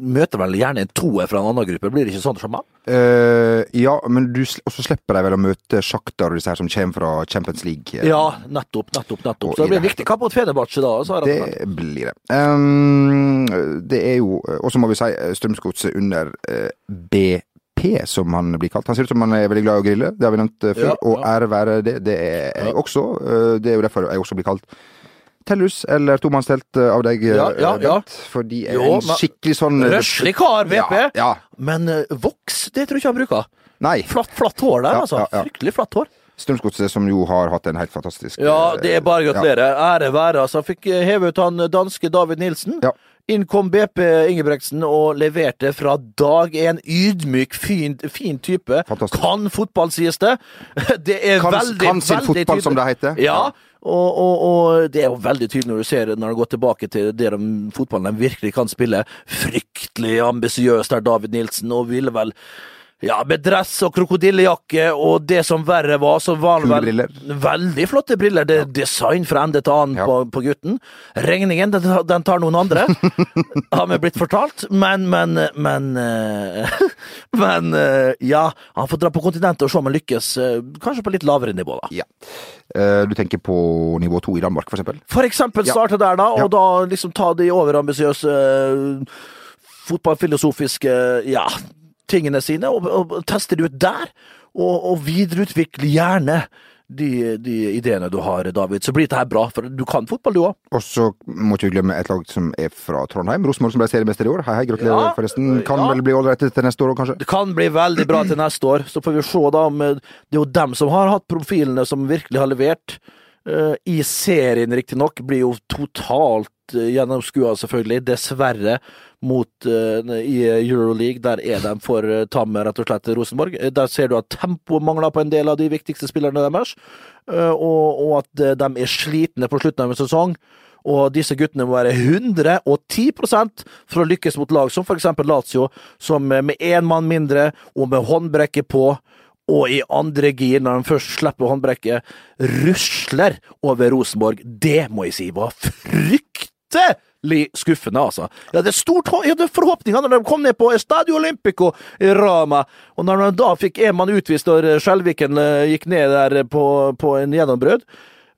møter vel gjerne en toer fra en annen gruppe, blir det ikke sånn, Sjaman? Uh, eh, ja, men du også slipper de vel å møte Sjaktar og disse her som kommer fra Champions League? Eh. Ja, nettopp, nettopp, nettopp. Så det blir en viktig kamp mot Fenerbahçe da. det, det blir det. Um, det er jo eh, Og så må vi si Strømsgodset under uh, B1 som han blir kalt. Han ser ut som han er veldig glad i å grille, det har vi nevnt eh, før. Ja, og ære være det, det er jeg også. Eh, det er jo derfor jeg også blir kalt Tellus eller tomannstelt eh, av deg, ja, ja, ja. fordi jeg er en skikkelig sånn Røslig kar, BP. Men voks, det tror jeg ikke han bruker. Nei. Flatt, flatt hår der, altså. Fryktelig flatt hår. Strømsgodset, som jo har hatt en helt fantastisk Ja, det er bare å gratulere. Ære være. Altså, fikk heve ut han danske David Nilsen. Inn kom BP Ingebrigtsen og leverte fra dag én. Ydmyk, fin, fin type. Fantastisk. Kan fotball, sies det. [LAUGHS] Det er Kan, veldig, kan sin veldig fotball, tydelig. som det heter. Ja, og, og, og det er jo veldig tydelig når du ser når det går tilbake til det de, fotballen de virkelig kan spille. Fryktelig ambisiøst der, David Nilsen, og ville vel ja, med dress og krokodillejakke, og det som verre var, så var han vel briller. Veldig flotte briller. Det er design fra ende til annen Ja. på, på gutten. Regningen, den, den tar noen andre, [LAUGHS] har vi blitt fortalt. Men, men, men eh, [LAUGHS] Men eh, ja, han får dra på kontinentet og se om han lykkes. eh, Kanskje på litt lavere nivå, da. Ja. Du tenker på nivå to i Danmark, for eksempel? For eksempel Ja. der, da, og da liksom ta de overambisiøse fotballfilosofiske ja, tingene sine, og, og teste det ut der. Og, og videreutvikle gjerne de, de ideene du har, David. Så blir dette her bra, for du kan fotball, du òg. Og så må ikke vi glemme et lag som er fra Trondheim. Rosenborg som ble seriemester i år. Hei, hei, gratulerer Ja, forresten. Kan ja. vel bli ålreit til neste år òg, kanskje? Det kan bli veldig bra til neste år. Så får vi se, da. om eh, Det er jo dem som har hatt profilene som virkelig har levert. Uh, I serien, riktignok, blir jo totalt gjennomskua, selvfølgelig. Dessverre. Mot uh, i Euroleague. Der er de for uh, tamme, rett og slett, Rosenborg. Eh, Der ser du at tempoet mangler på en del av de viktigste spillerne deres. uh, og, og at eh, de er slitne på slutten av en sesong. Og disse guttene må være 110% for å lykkes mot lag som f.eks. Lazio, som eh, med én mann mindre og med håndbrekket på, og i andre gir, når de først slipper håndbrekket, rusler over Rosenborg. Det må jeg si var fryktelig skuffende, altså. Jeg hadde stort jeg hadde forhåpninger når de kom ned på Stadio Olympico i Rama, og når de da fikk en mann utvist når Skjelviken eh, gikk ned der på, på en gjennombrudd,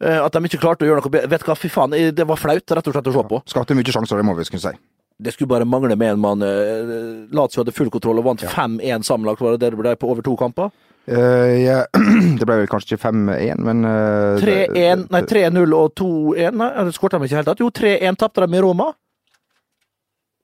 eh, at de ikke klarte å gjøre noe bedre. Vet du hva, fy faen, eh, det var flaut, rett og slett, å se på. Skapte mye sjanser, det må vi kunne si. Det skulle bare mangle med en mann. eh, Lazio hadde full kontroll og vant 5-1 sammenlagt, var det det det ble på over to kamper? Eh, ja, [CLEARS THROAT] det ble vel kanskje ikke 5-1, men eh, 3-1, nei 3-0 og 2-1, nei, det skårte de ikke i det hele tatt. Jo, 3-1 tapte de i Roma.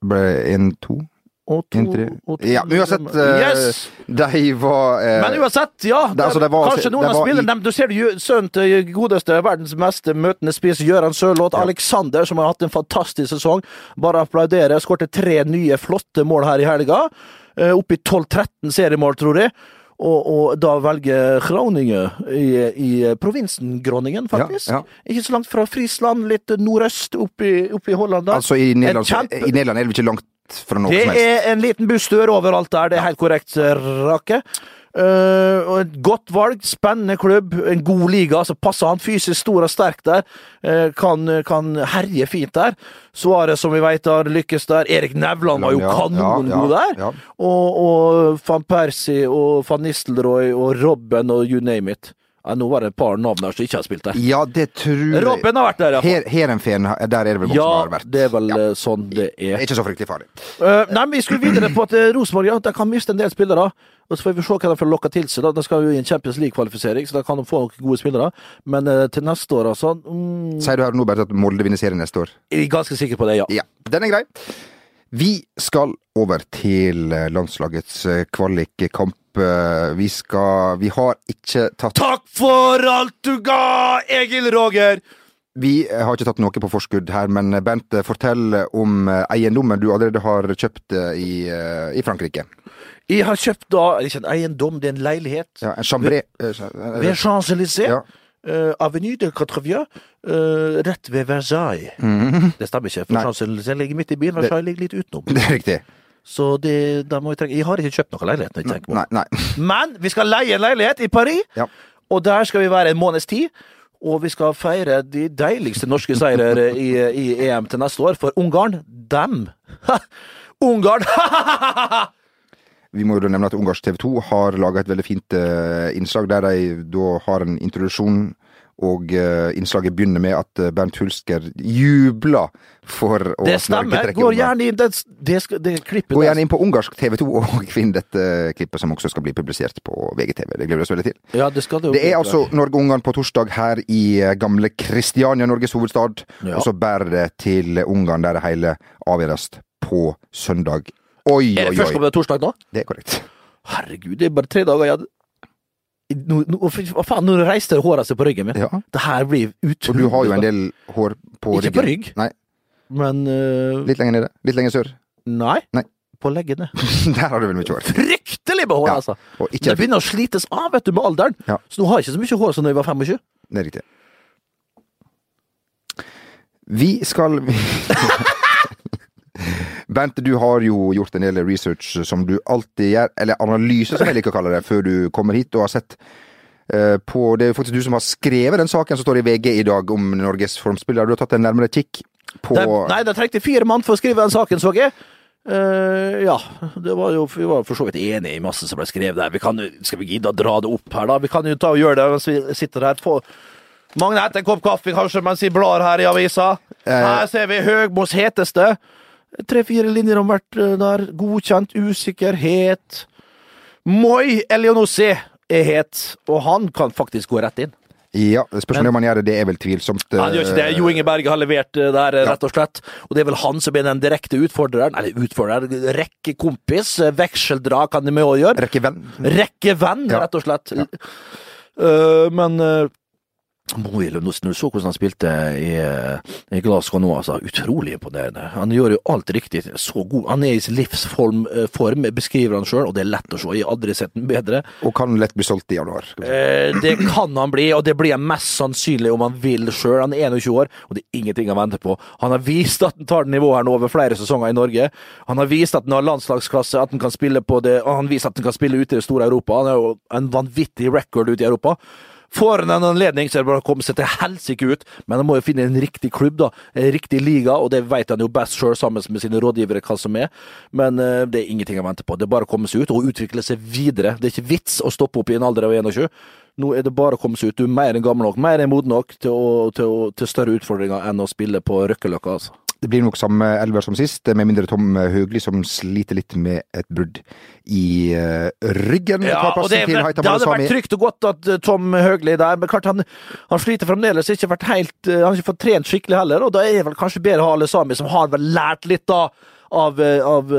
Det ble 1-2. Og to, 1-3. og to Ja, uansett eh, Yes! De var eh, Men uansett, ja. det- altså, det var- kanskje noen av spillerne Du ser sønnen til godeste verdens meste møtende spiss, Gøran Sørloth. Alexander, som har hatt en fantastisk sesong. Bare applaudere. Skårte tre nye flotte mål her i helga. Eh, Oppe i 12-13 seriemål, tror jeg. Og, og da velger Groningen i, i provinsen Groningen, faktisk. Ja, Ikke så langt fra Frisland, litt nordøst opp i Holland. Altså, i Nederland, kjempe- i Nederland er det ikke langt fra noe Det som helst. Det er en liten busstør overalt der, det er helt korrekt, Rake. Eh, og et godt valg, spennende klubb, en god liga, så passer han fysisk stor og sterk der. Eh, kan, kan herje fint der. Suárez, som vi vet har lykkes der. Erik Nevland var jo Ja, ja, kanongod ja, der. Og, og van Persie og van Nistelrooy og Robben og you name it. Ja, nå var det et par navn der som ikke har spilt der. Ja, det tror jeg Robben har vært der, iallfall. Her, der er det vel mange som Ja, har vært. det er vel Ja. eh, sånn det er. ikke så fryktelig farlig. Uh, nei, men Vi skulle videre på at Rosenborg ja, de kan miste en del spillere. Og Så får vi se hva de får lokka til seg. da. De skal jo i en Champions League-kvalifisering, så da kan de få noen gode spillere. Men eh, til neste år, altså mm, Sier du her nå bare at Molde vinner serien neste år? Jeg er ganske sikker på det, ja. Ja, den er grei. Vi skal over til eh, landslagets eh, kvalikkamp. Vi skal Vi har ikke tatt Takk for alt du ga, Egil Roger! Vi har ikke tatt noe på forskudd her, men Bent, fortell om eh, eiendommen du allerede har kjøpt eh, i, eh, i Frankrike. Jeg har kjøpt da ikke en eiendom, det er en leilighet. Ja, en chambré Ved, Ved Champs-Élysées. Ja. Uh, Avenue de Quatre-Vieux, eh, rett ved Versailles. Det stemmer ikke, for. Champs-Élysées ligger midt i byen, Versailles ligger litt utenom. [LAUGHS] Det er riktig. Så det, da må vi trenge jeg har ikke kjøpt noen leilighet. Nei, nei. Men vi skal leie en leilighet i Paris, Ja. og der skal vi være en måneds tid. Og vi skal feire de deiligste norske seirer i, i EM til neste år, for Ungarn, dem! Ungarn! Vi må jo nevne at Ungarsk TV 2 har laga et veldig fint eh, innslag der de da har en introduksjon, og eh, innslaget begynner med at eh, Bernt Hulsker jubler for å det stemmer. Går gjerne inn det, det, skal, det klippet Gå gjerne inn på ungarsk TV 2 og [LAUGHS] finn dette klippet, som også skal bli publisert på VGTV. Det gleder vi oss veldig til. Ja, det skal det Det er altså Norge-Ungarn på torsdag her i eh, gamle Kristiania, Norges hovedstad. Ja. Og så bærer det til Ungarn, der det hele avgjøres på søndag. Oi, oi, oi, det førstkommende torsdag nå? Det er korrekt. Herregud, det er bare tre dager igjen. Nå, nå, hva faen, nå reiste håret seg på ryggen min. Ja. Det her blir utrolig Og du har jo en del hår på ryggen. Ikke på rygg. Nei, Men uh... litt lenger nede. Litt lenger sør. Nei. Nei. På leggene. [LAUGHS] Der har du vel mye hår. Fryktelig med hår, Ja. altså! Og Det begynner å slites av, vet du, med alderen. Ja. Så nå har jeg ikke så mye hår som da jeg var 25. Det er riktig. Vi skal [LAUGHS] Bent, du har jo gjort en del research som du alltid gjør, eller analyse som jeg liker å kalle det, før du kommer hit, og har sett eh, på Det er faktisk du som har skrevet den saken som står i VG i dag om Norges formspillere. Du har tatt en nærmere kikk på Det, nei, det trengte fire mann for å skrive den saken, så jeg. Uh, ja, det var jo, vi var for så vidt enige i masse som ble skrevet der. Vi kan, skal vi gidde å dra det opp her, da? Vi kan jo ta og gjøre det mens vi sitter her. Få Magne etter en kopp kaffe, kanskje, mens vi blar her i avisa. Her ser vi Høgmos heteste. Tre-fire linjer om hvert eh, der. Godkjent, usikkerhet. Moi Elionossi er het, og han kan faktisk gå rett inn. Ja, Spørsmålet om han gjør det, det er vel tvilsomt. Han gjør ikke det. Jo Inge Berge har levert eh, der, eh, Ja. rett og slett. Og det er vel han som er den direkte utfordreren. Eller utfordrer, rekkekompis. Vekseldrag Vekseldra kan de med å gjøre. Rekkevenn. Rekkevenn, Ja. rett og slett. Eh, men uh, Moilund, når du så hvordan han spilte i, eh, i Glasgow nå, altså, utrolig imponerende. Han gjør jo alt riktig. Så god. Han er i sin livsform, eh, form, beskriver han sjøl, og det er lett å se. Jeg har aldri sett den bedre. Og kan lett bli solgt i januar. Eh, det kan han bli, og det blir han mest sannsynlig om han vil sjøl. Han er 21 år, og det er ingenting han venter på. Han har vist at han tar nivået her nå over flere sesonger i Norge. Han har vist at han har landslagsklasse, at han kan spille på det, han viser at han kan spille ute i det store Europa. Han har jo en vanvittig record ute i Europa. Får han en anledning, så er det bare å komme seg til helsike ut, men han må jo finne en riktig klubb, da. En riktig liga, og det vet han jo best sjøl, sammen med sine rådgivere, hva som er. Men uh, det er ingenting han venter på. Det er bare å komme seg ut og utvikle seg videre. Det er ikke vits å stoppe opp i en alder av 21. Nå er det bare å komme seg ut. Du er mer enn gammel nok, mer enn moden nok til, å, til, å, til større utfordringer enn å spille på Røkkeløkka, altså. Det blir nok samme elver som sist, med mindre Tom Høgli, som sliter litt med et brudd i uh, ryggen. Ja, og det, det, det hadde vært trygt og godt at eh, Tom Høgli der, men klart han, han sliter fremdeles. Ikke vært helt, eh, han har ikke fått trent skikkelig heller, og da er det vel kanskje bedre å ha Alesami, som har vel lært litt da av, av,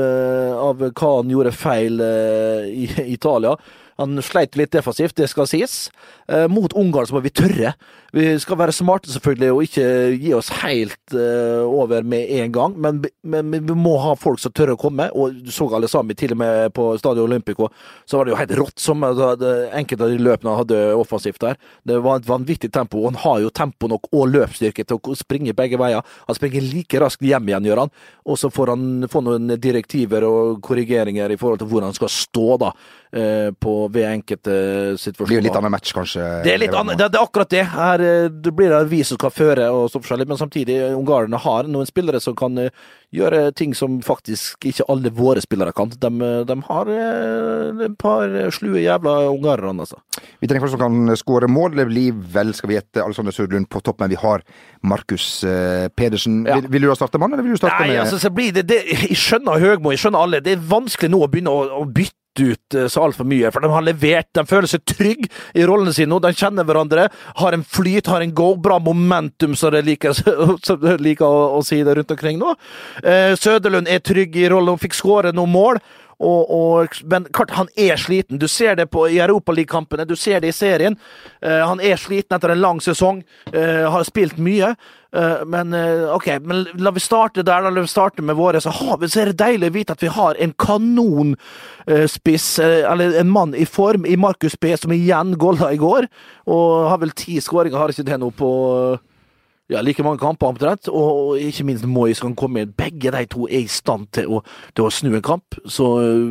av hva han gjorde feil uh, i i Italia. Han sleit litt defensivt, det skal sies. Eh, mot Ungarn så må vi tørre. Vi skal være smarte selvfølgelig, og ikke gi oss helt eh, over med en gang. Men, men, men vi må ha folk som tør å komme. Og du så alle sammen, til og med på Stadio Olympico, så var det jo helt rått som altså, enkelte av de løpene han hadde offensivt der. Det var et vanvittig tempo. og Han har jo tempo nok og løpsstyrke til å springe begge veier. Han springer like raskt hjem igjen, gjør han. Og så får han få noen direktiver og korrigeringer i forhold til hvor han skal stå, da. eh, På, ved enkelte Det situasjoner. blir litt annen match, kanskje. Det er litt annet, det, det er akkurat det. Her eh, det blir det vi som skal føre, og så forskjellig, men samtidig, ungarerne har noen spillere som kan eh, gjøre ting som faktisk ikke alle våre spillere kan. De, eh, de har eh, et par slue jævla ungarere, altså. Vi trenger folk som kan skåre mål. Det blir vel, skal vi gjette, Alexander Sødlund på topp, men vi har Markus eh, Pedersen. Ja. Vil, vil du da starte mann, eller vil du starte Nei, med altså, så blir det, det Jeg skjønner Høgmo, jeg skjønner alle. Det er vanskelig nå å begynne å, å bytte ut eh, så altfor mye. For de har levert, de føler seg trygge i rollene sine nå. De kjenner hverandre, har en flyt, har en go, bra momentum, som de liker, [LAUGHS] som de liker å, å si det rundt omkring nå. Eh, Søderlund er trygg i rollen, hun fikk skåre noen mål. Og, og, men klart, han er sliten. Du ser det på, i Europaliga-kampene, du ser det i serien. Eh, han er sliten etter en lang sesong, eh, har spilt mye. Eh, men eh, OK, men la vi starte der. La vi starte med våre. Så, så er det deilig å vite at vi har en kanonspiss, eh, eller en mann i form, i Markus B, som igjen golla i går. Og har vel ti skåringer, har ikke det nå på ja, like mange kamper omtrent, og, og ikke minst Moyes kan komme inn. Begge de to er i stand til å, til å snu en kamp. Så uh,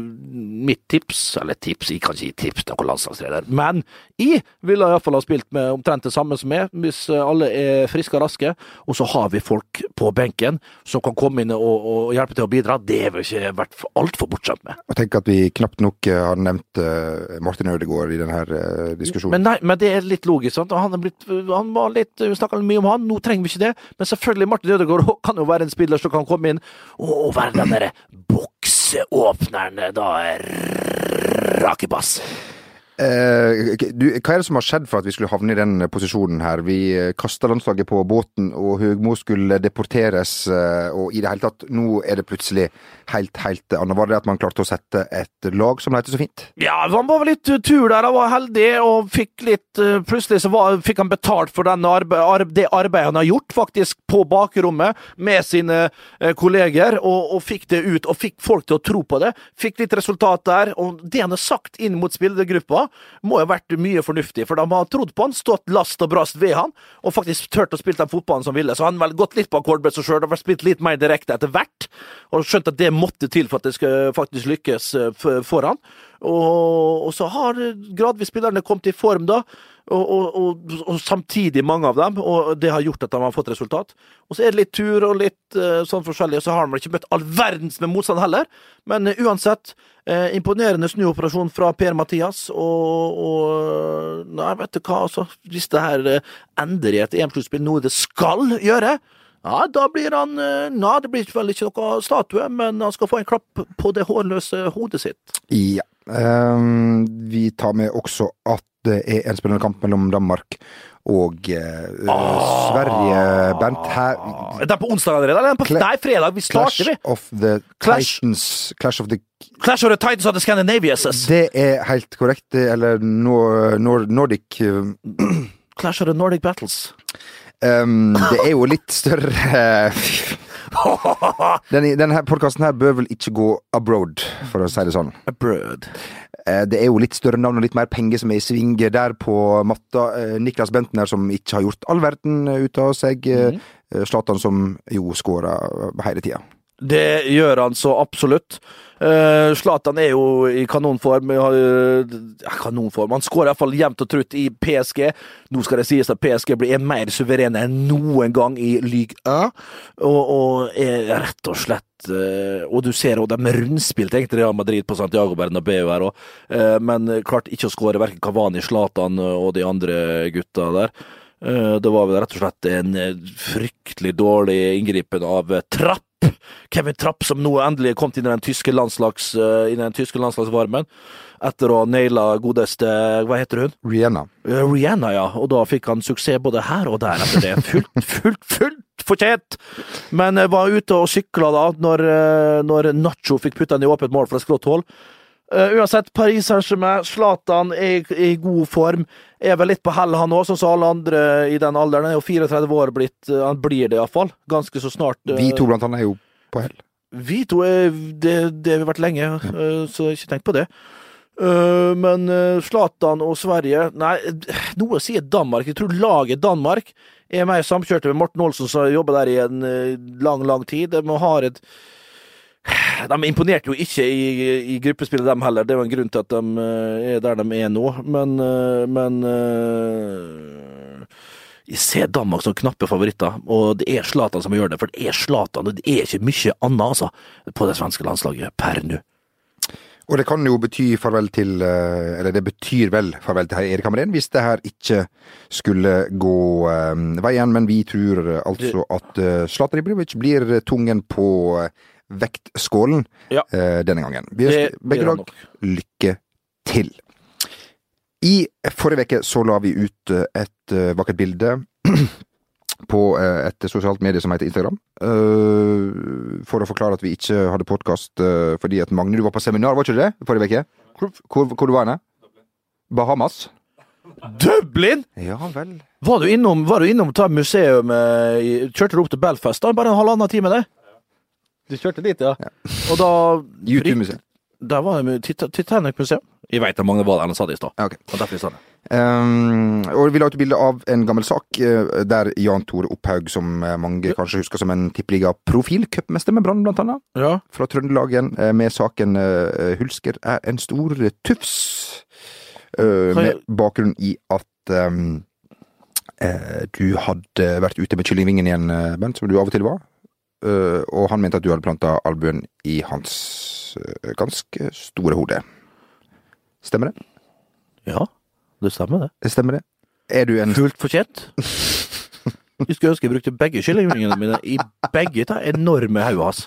mitt tips, eller tips, jeg kan ikke gi tips til noen landslagsleder, men jeg ville iallfall ha spilt med omtrent det samme som meg, hvis uh, alle er friske og raske. Og så har vi folk på benken som kan komme inn og, og hjelpe til å bidra. Det har vi ikke vært altfor bortskjemt med. Jeg tenker at vi knapt nok uh, har nevnt Martin Ødegaard i denne diskusjonen. Men, nei, men det er litt logisk. sant? Han, blitt, han var litt, Vi snakka mye om han. Nå trenger vi ikke det, men selvfølgelig Martin Ødegaard kan jo være en spiller som kan komme inn og være den derre bokseåpneren, da. Rakebass. Eh, du, hva er det som har skjedd for at vi skulle havne i den posisjonen her? Vi eh, kasta landslaget på båten, og Høgmo skulle deporteres, eh, og i det hele tatt, nå er det plutselig helt, helt annet. Var det at man klarte å sette et lag som det heter så fint? Ja, han var litt tur der, han var heldig, og fikk litt eh, Plutselig så var, fikk han betalt for arbe, arbe, det arbeidet han har gjort, faktisk, på bakrommet med sine eh, kolleger, og, og, fikk det ut, og fikk folk til å tro på det. Fikk litt resultat der, og det han har sagt inn mot spillergruppa, må jo ha vært mye fornuftig, for de har trodd på han, stått last og brast ved han, og faktisk turt å spille den fotballen som ville. Så han har vel gått litt på akkord med seg sjøl og spilt litt mer direkte etter hvert, og skjønt at det måtte til for at det skal faktisk lykkes for han. Og, og, så har gradvis spillerne kommet i form, da. Og, og, og, samtidig mange av dem, og det har gjort at de har fått resultat. Og så er det litt tur og litt uh, sånn forskjellig, og så har de ikke møtt all verdens med motstand heller. Men uh, uansett, uh, imponerende snuoperasjon fra Per-Mathias, og, Nei, vet du hva, altså. Hvis det her ender i et EM-sluttspill, noe det skal gjøre, ja, da blir han Nei, det blir vel ikke noe statue, men han skal få en klapp på det hårløse hodet sitt. Ja. Um, vi tar med også at det er en spennende kamp mellom Danmark og uh, ah, Sverige. Bernt, her Er på onsdag allerede? Eller på, nei, fredag. Vi starter, vi. Clash of the Clash. Titans Clash of the Clash of the Titans of the Scandinaviases. Det er helt korrekt. Eller Nord Nordic Clash of the Nordic Battles. Um, det er jo litt større [LAUGHS] [LAUGHS] Den, denne podkasten her bør vel ikke gå abroad, for å si det sånn. Abroad. Det er jo litt større navn og litt mer penger som er i sving der på matta. Niklas Bentner som ikke har gjort all verden ut av seg. Zlatan mm. som jo skåra hele tida. Det gjør han så absolutt. Zlatan uh, er jo i kanonform. Uh, kanonform. Han skårer iallfall jevnt og trutt i PSG. Nå skal det sies at PSG blir mer suverene enn noen gang i Ligue 1, og, og er rett og slett uh, Og du ser òg de rundspilte egentlig Real Madrid på Santiago Bernabeu her òg, men klart ikke å skåre verken Kavani, Zlatan og de andre gutta der. Det var vel rett og slett en fryktelig dårlig inngripen av Trapp [LAUGHS] Kevin Trapp, som nå endelig er kommet inn i den tyske, landslags, uh, i den tyske landslagsvarmen. Etter å ha naila godeste Hva heter hun? Rihanna. Uh, Rihanna, ja. Og da fikk han suksess både her og der etter det. Fullt, [LAUGHS] fullt, fullt fortjent! Men uh, var ute og sykla da, når, når Nacho fikk putta den i åpent mål fra skrått hold. Uh, uansett, Paris Saint-Germain, Zlatan er i god form. Er vel litt på hell, han òg, sånn som alle andre i den alderen. Er jo 34 år blitt. Uh, han blir det iallfall. Ganske så snart. Uh, vi to blant annet er jo på hell. Vi to er det, det har vi vært lenge, så ikke tenk på det. men Zlatan og Sverige Nei, noe sier Danmark. Jeg tror laget Danmark er mer samkjørte med Morten Olsen, som jobber der i en lang, lang tid. De har et de imponerte jo ikke i, i gruppespillet, dem heller. Det er jo en grunn til at de eh, er der de er nå. Men, eh, men eh, jeg ser Danmark som knappe favoritter, og det er Zlatan som gjør det. For det er Zlatan, og det er ikke mye annet altså, på det svenske landslaget per nå. Og det kan jo bety farvel til Eller det betyr vel farvel til Erik Hamren hvis det her ikke skulle gå veien, men vi tror altså at Zlatan Ibrahimovic blir tungen på vektskålen Ja. eh, denne gangen. Vi ønsker begge lag lykke til. I forrige uke så la vi ut eh, et eh, vakkert bilde [CLEARS THROAT] på eh, et sosialt medie som heter Instagram. eh, For å forklare at vi ikke hadde podkast fordi at Magne, du var på seminar, var ikke du det? Forrige uke? Hvor, hvor, hvor du var henne? Bahamas? Dublin! Ja vel. Var du innom, var du innom ta museum i- Kjørte du opp til Belfast? da? Bare en halvannen time, det. Du kjørte dit, ja. Og da [LAUGHS] YouTube-museet. Der var det Tit- Titanic-museum. Jeg veit hvor mange var der, han sa det i stad. Ja, ok. Og derfor sa det. Um, og vi la ut bilde av en gammel sak eh, der Jan Tore Opphaug, som eh, mange kanskje husker som en tippeliga-profil, cupmester med Brann blant annet, Ja. fra Trøndelag igjen, eh, med saken uh, Hulsker er en stor tufs. uh, med bakgrunn i at um, uh, du hadde vært ute med kyllingvingen igjen, Bent, som du av og til var. Eh, og han mente at du hadde planta albuen i hans eh, ganske store hode. Stemmer det? ja, det stemmer, det. Stemmer det? Er du en Fullt fortjent. Jeg skulle ønske jeg brukte begge kyllingvingene mine i begge de enorme hodet hans.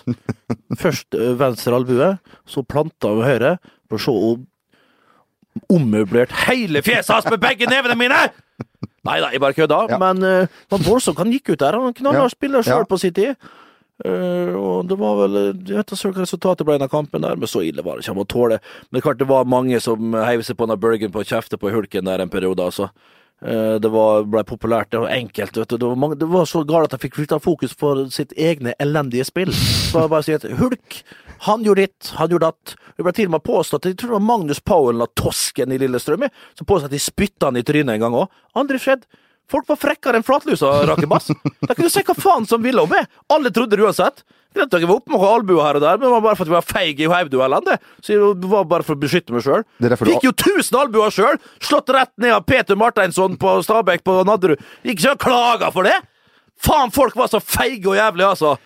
Først venstre albue, så planta med høyre, for så å ommøblert hele fjeset hans med begge nevene mine! Nei da, jeg bare kødda. Ja. Men uh, voldsomt han gikk ut der. Han knallhard Ja. spiller sjøl Ja. på sin tid. Eh, og det var vel Jeg vet ikke hva resultatet ble i den kampen der, men så ille var det ikke. Han må tåle Men det klart det var mange som heiv seg på den Bergen på å kjefte på hulken der en periode, altså. Uh, Det var, ble populært, var enkelt. Vet du. Det, var mange, det var så galt at jeg fikk flytta fokus på sitt egne elendige spill. Så jeg bare si at Hulk, han gjorde ditt, han gjorde datt. Det ble til og med påstått Jeg tror det var Magnus Powell av Tosken i Lillestrøm som påstod at de spytta han i trynet en gang òg. Aldri skjedd. Folk var frekkere enn flatlusa, Rakebass. De kunne si hva faen som ville om meg. Alle trodde det uansett. Greit at jeg var oppe med albuer her og der, men det var bare for at jeg var feig i hovedduellene. det. Så det var bare for å beskytte meg sjøl. Det Fikk jo 1000 albuer sjøl! Slått rett ned av Peter Marteinsson på Stabæk på Nadderud. Ikke så klaga for det! Faen, folk var så feige og jævlige, altså.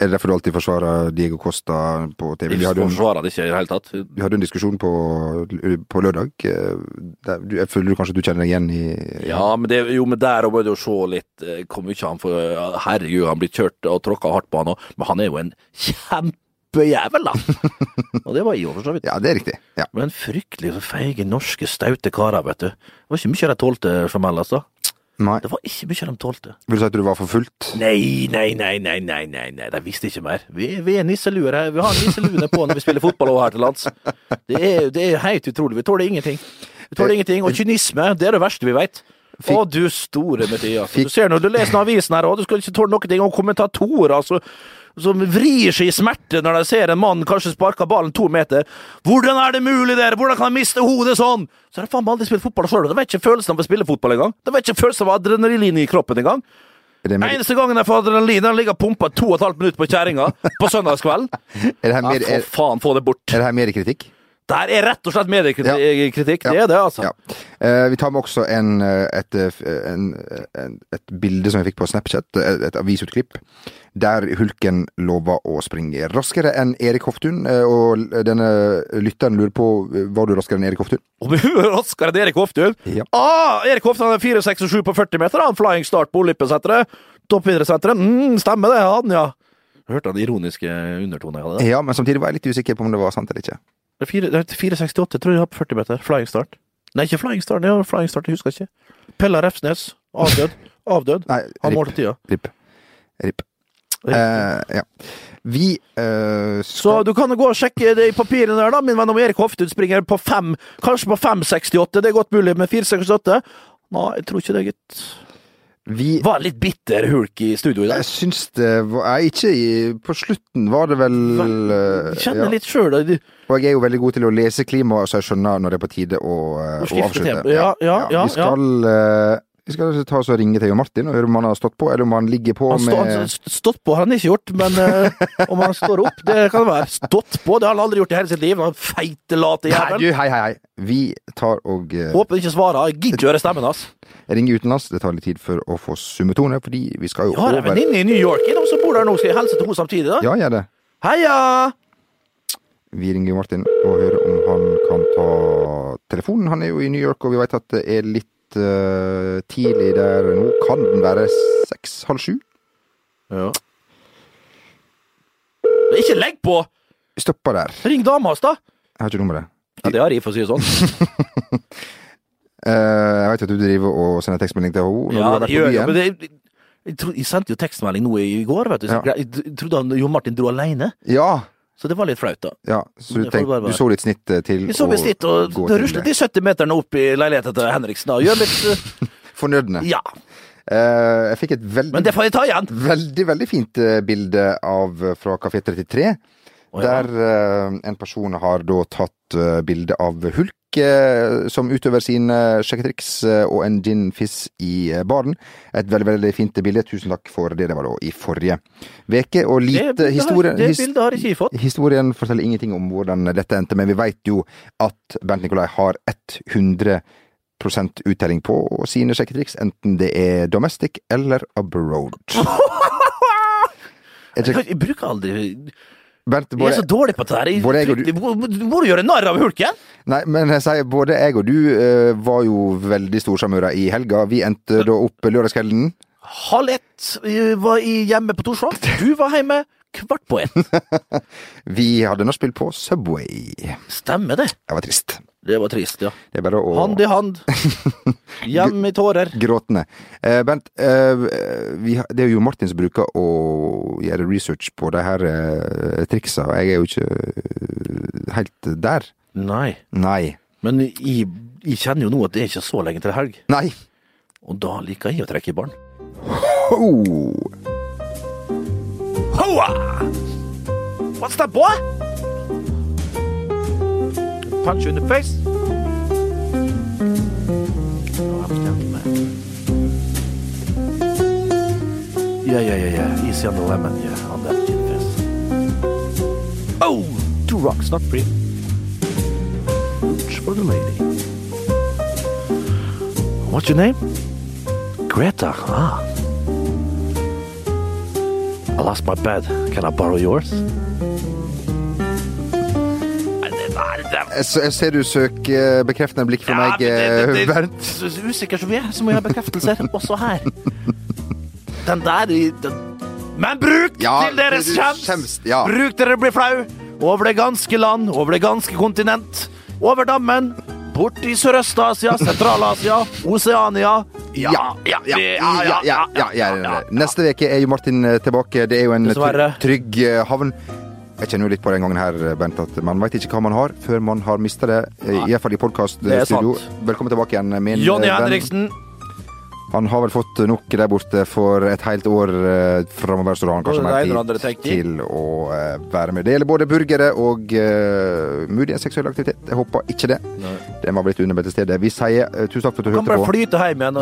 Er det derfor du alltid forsvarer Diego Costa på TV? Vi hadde, en, forsvarer det ikke i det hele tatt. vi hadde en diskusjon på, på lørdag. eh, Der, jeg føler du kanskje du kjenner deg igjen i Ja, men det, jo, men der må du jo se litt eh, Hvor mye han får Herregud, han blir kjørt og tråkka hardt på han òg, men han er jo en kjempejævel, da! [LAUGHS] og det var jo, for så vidt. Ja, det er riktig. Ja. Men fryktelig feige norske, staute karer, vet du. Det var ikke mye de tålte, Jamel, altså. Nei. Det var ikke mye de tålte. Vil du si at du var for fullt? Nei, nei, nei, nei, nei, nei, nei, de visste ikke mer. Vi, vi er nisseluer her. Vi har nisseluene på når vi spiller fotball over her til lands. Det er, det er helt utrolig. Vi tåler ingenting. Vi tåler ingenting. Og kynisme, det er det verste vi vet. Å, du store Mathias. Du ser når du leser avisen her, òg, du skal ikke tåle noe ting. om kommentatorer altså, som vrir seg i smerte når de ser en mann kanskje sparke ballen to meter. Hvordan er det mulig, dere? Hvordan kan jeg miste hodet sånn? Så har de faen meg aldri spilt fotball sjøl. De vet ikke følelsen av å spille fotball engang. De vet ikke følelsen av adrenalin i kroppen engang. Er mer, Eneste gangen jeg får adrenalin, er ligger ligge og pumpe to og et halvt minutt på kjerringa på [LAUGHS] søndagskvelden. Ja, mer, for faen, få det bort. er det her Der er rett og slett mediekritikk. Ja. Det er det, altså. Ja. Eh, vi tar med også en, eh, et, eh, en, en, et bilde som jeg fikk på Snapchat, et, et avisutklipp, der hulken lover å springe raskere enn Erik Hoftun. Og denne lytteren lurer på var du raskere enn Erik Hoftun? Om hun er raskere enn Erik Hoftun? Ja. Ah, Erik Hoftun er 4,67 på 40 meter. Han flying start på Olympiasenteret. Toppidrettssenteret. Mm, stemmer det, han, ja. Hørte han den ironiske undertonen jeg hadde? Ja, men samtidig var jeg litt usikker på om det var sant eller ikke. Det er fire- det er 4,68 tror jeg har på 40 meter. Flying start. Nei, ikke flying start. det er flying start, jeg husker ikke. Pella Refsnes. Avdød. [LAUGHS] Avdød. Nei, Han målte tida. RIP. RIP. Uh, ja. Vi eh, Så du kan gå og sjekke det i papirene der, da. Min venn om Erik Hoftun springer på fem, kanskje på 5,68. Det er godt mulig, med 4,68? Nei, jeg tror ikke det, gitt. Vi Var litt bitter hulk i studio i dag. Jeg syns det var jeg Ikke i På slutten var det vel eh, Jeg kjenner ja. litt sjøl Og jeg er jo veldig god til å lese klima, så jeg skjønner når det er på tide å, eh, Å avslutte. Ja, ja, ja, vi skal, eh, vi skal ta oss og ringe til Jon Martin og høre om han har stått på, eller om han ligger på Han, han med har stått på har han ikke gjort, men uh, om han står opp, det kan det være. Stått på, det har han aldri gjort i hele sitt liv. Han feite, late jævel. hei, hei, hei. Vi tar og uh, Håper ikke svarer. Jeg gidder ikke høre stemmen hans. ringer utenlands. Det tar litt tid for å få summetone, fordi vi skal jo Jeg har en over venninne i New York innom som bor der nå. Skal jeg hilse til henne samtidig, da? Ja, gjør det. Heia! Vi ringer Martin og hører om han kan ta telefonen. Han er jo i New York, og vi vet at det er litt eh, tidlig der nå. Kan den være seks-halv sju? Ja. Ikke legg på! Stoppa der. Ring dama hans, da! Jeg har ikke nummeret. Ja, det har jeg, for å si det sånn. uh, [LAUGHS] jeg vet at du driver og sender tekstmelding til henne Ja, det gjør jeg. Men det, jeg, tro, jeg sendte jo tekstmelding nå i går, vet du. Ja. jeg, jeg trodde han, Jo Martin dro alene, Ja, så det var litt flaut, da. ja. Så du, tenk, du så litt snitt eh, til Vi så litt, og det til ruslet de 70 meterne opp i leiligheten til Henriksen. da. Gjør litt eh, [LAUGHS] fornødne. Ja. Uh, jeg fikk et veldig, Men det får jeg ta igjen. veldig, veldig fint bilde av fra Kafé 33. Oh, ja. Der uh, en person har da tatt bilde av Hulk som utøver sine sjekketriks, eh, og en gin-fizz i eh, baren. Et veldig veldig fint bilde. Tusen takk for det. Det var da i forrige veke. Og Det lite bildet historie har, det bildet har ikke fått. Historien forteller ingenting om hvordan dette endte, men vi veit jo at Bernt Nikolai har 100% uttelling på sine sjekketriks, enten det er domestic eller abroad. [LAUGHS] Jeg, jeg bruker aldri Bernt, Jeg er så både, dårlig på dette her. Jeg, både jeg du- må, gjøre narr av hulken? nei, men jeg sier, både jeg og du uh, var jo veldig storsjarmører i helga. Vi endte da opp lørdagskvelden. Halv ett var jeg hjemme på Torshov. Du var hjemme kvart på ett. [LAUGHS] Vi hadde nå spilt på Subway. Stemmer det. Det var trist. Det var trist, ja. Det å Hand i hand. [LAUGHS] Hjem i tårer. Gråtende. Eh, Bent, eh, vi, det er jo Martin som bruker å gjøre research på de her eh, triksa. Jeg er jo ikke eh, helt der. Nei. Nei. Men jeg, jeg kjenner jo nå at det er ikke så lenge til helg. Nei. Og da liker jeg å trekke i barn. Ho! Hoa! What's that, boy? Punch you in the face. Yeah, yeah, yeah, yeah. Easy on the lemon, yeah, on that gin fizz. Oh, two rocks, not three. Reach for the lady. What's your name? Greta. Ah. I lost my bed. Can I borrow yours? Jeg, jeg ser du søker bekreftende blikk fra meg, eh, Bernt. Usikker som vi er, så må jeg ha bekreftelser [LAUGHS] også her. Den der den. Men bruk til deres kjems! Bruk dere blir flau! Over det ganske land, over det ganske kontinent. Over dammen. Bort i Sørøst-Asia, Sentral-Asia, Oseania. Ja, ja, ja, ja. Neste uke er jo Martin eh, tilbake. Det er jo en trygg eh, havn. Jeg kjenner jo litt på den gangen her, Bent, at man veit ikke hva man har før man har mista det. Iallfall I i Det podkaststudio. Velkommen tilbake igjen, min eh, venn. Henriksen. Han har vel fått nok der borte for et helt år eh, framover, så da har han kanskje det mer det tid til å eh, være med. Det gjelder både burgere og eh, muligens seksuell aktivitet. Jeg håper ikke det. Den var blitt undermeldt til stede. Vi sier eh, tusen takk for at du Han Kan bare flyte hjem igjen.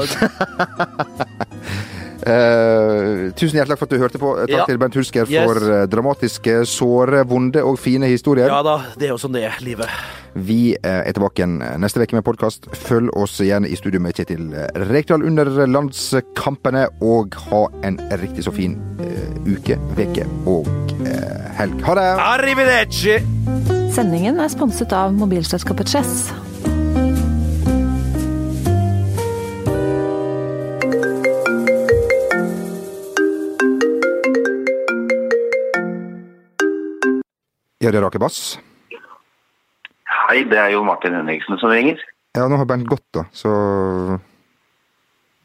[LAUGHS] Eh, tusen hjertelig takk for at du hørte på. Takk Ja. til Bent Hulsker Yes. for eh, dramatiske, såre, vonde og fine historier. Ja da, det er jo sånn det er, livet. Vi eh, er tilbake igjen neste uke med podkast. Følg oss igjen i studio med Kjetil Rekdal under landskampene, og ha en riktig så fin uh, uke, veke og uh, helg. Ha det! Arrivederci! Sendingen er sponset av mobilselskapet Chess. Ja, det er Rake Bass. Hei, det er jo Martin Henriksen som ringer. Ja, nå har Bernt gått, da, så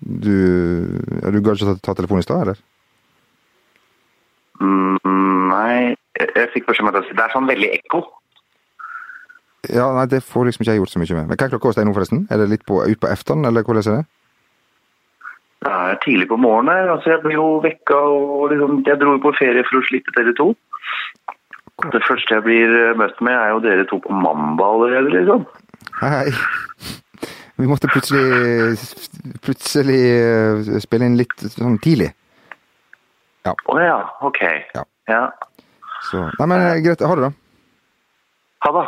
Du ja, Du gadd ikke ta, ta telefonen i stad, eller? Mm, nei, jeg, jeg fikk beskjed om at det er sånn veldig ekko. Ja, nei, det får liksom ikke jeg gjort så mye med. Men Hva er klokka hos deg nå, forresten? Er det litt på, ut på eftan, eller hvordan er det? Det er tidlig på morgenen. Altså, jeg blir jo vekka og liksom Jeg dro jo på ferie for å slippe dere to. Det første jeg blir eh, møtt med, er jo dere to på Mamba allerede, liksom. Hei. Vi måtte plutselig plutselig eh, spille inn litt sånn tidlig. Å ja, ok. Ja. ja. Så Nei, men eh, greit. Ha det, da. Ha det.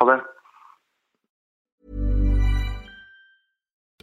Ha det.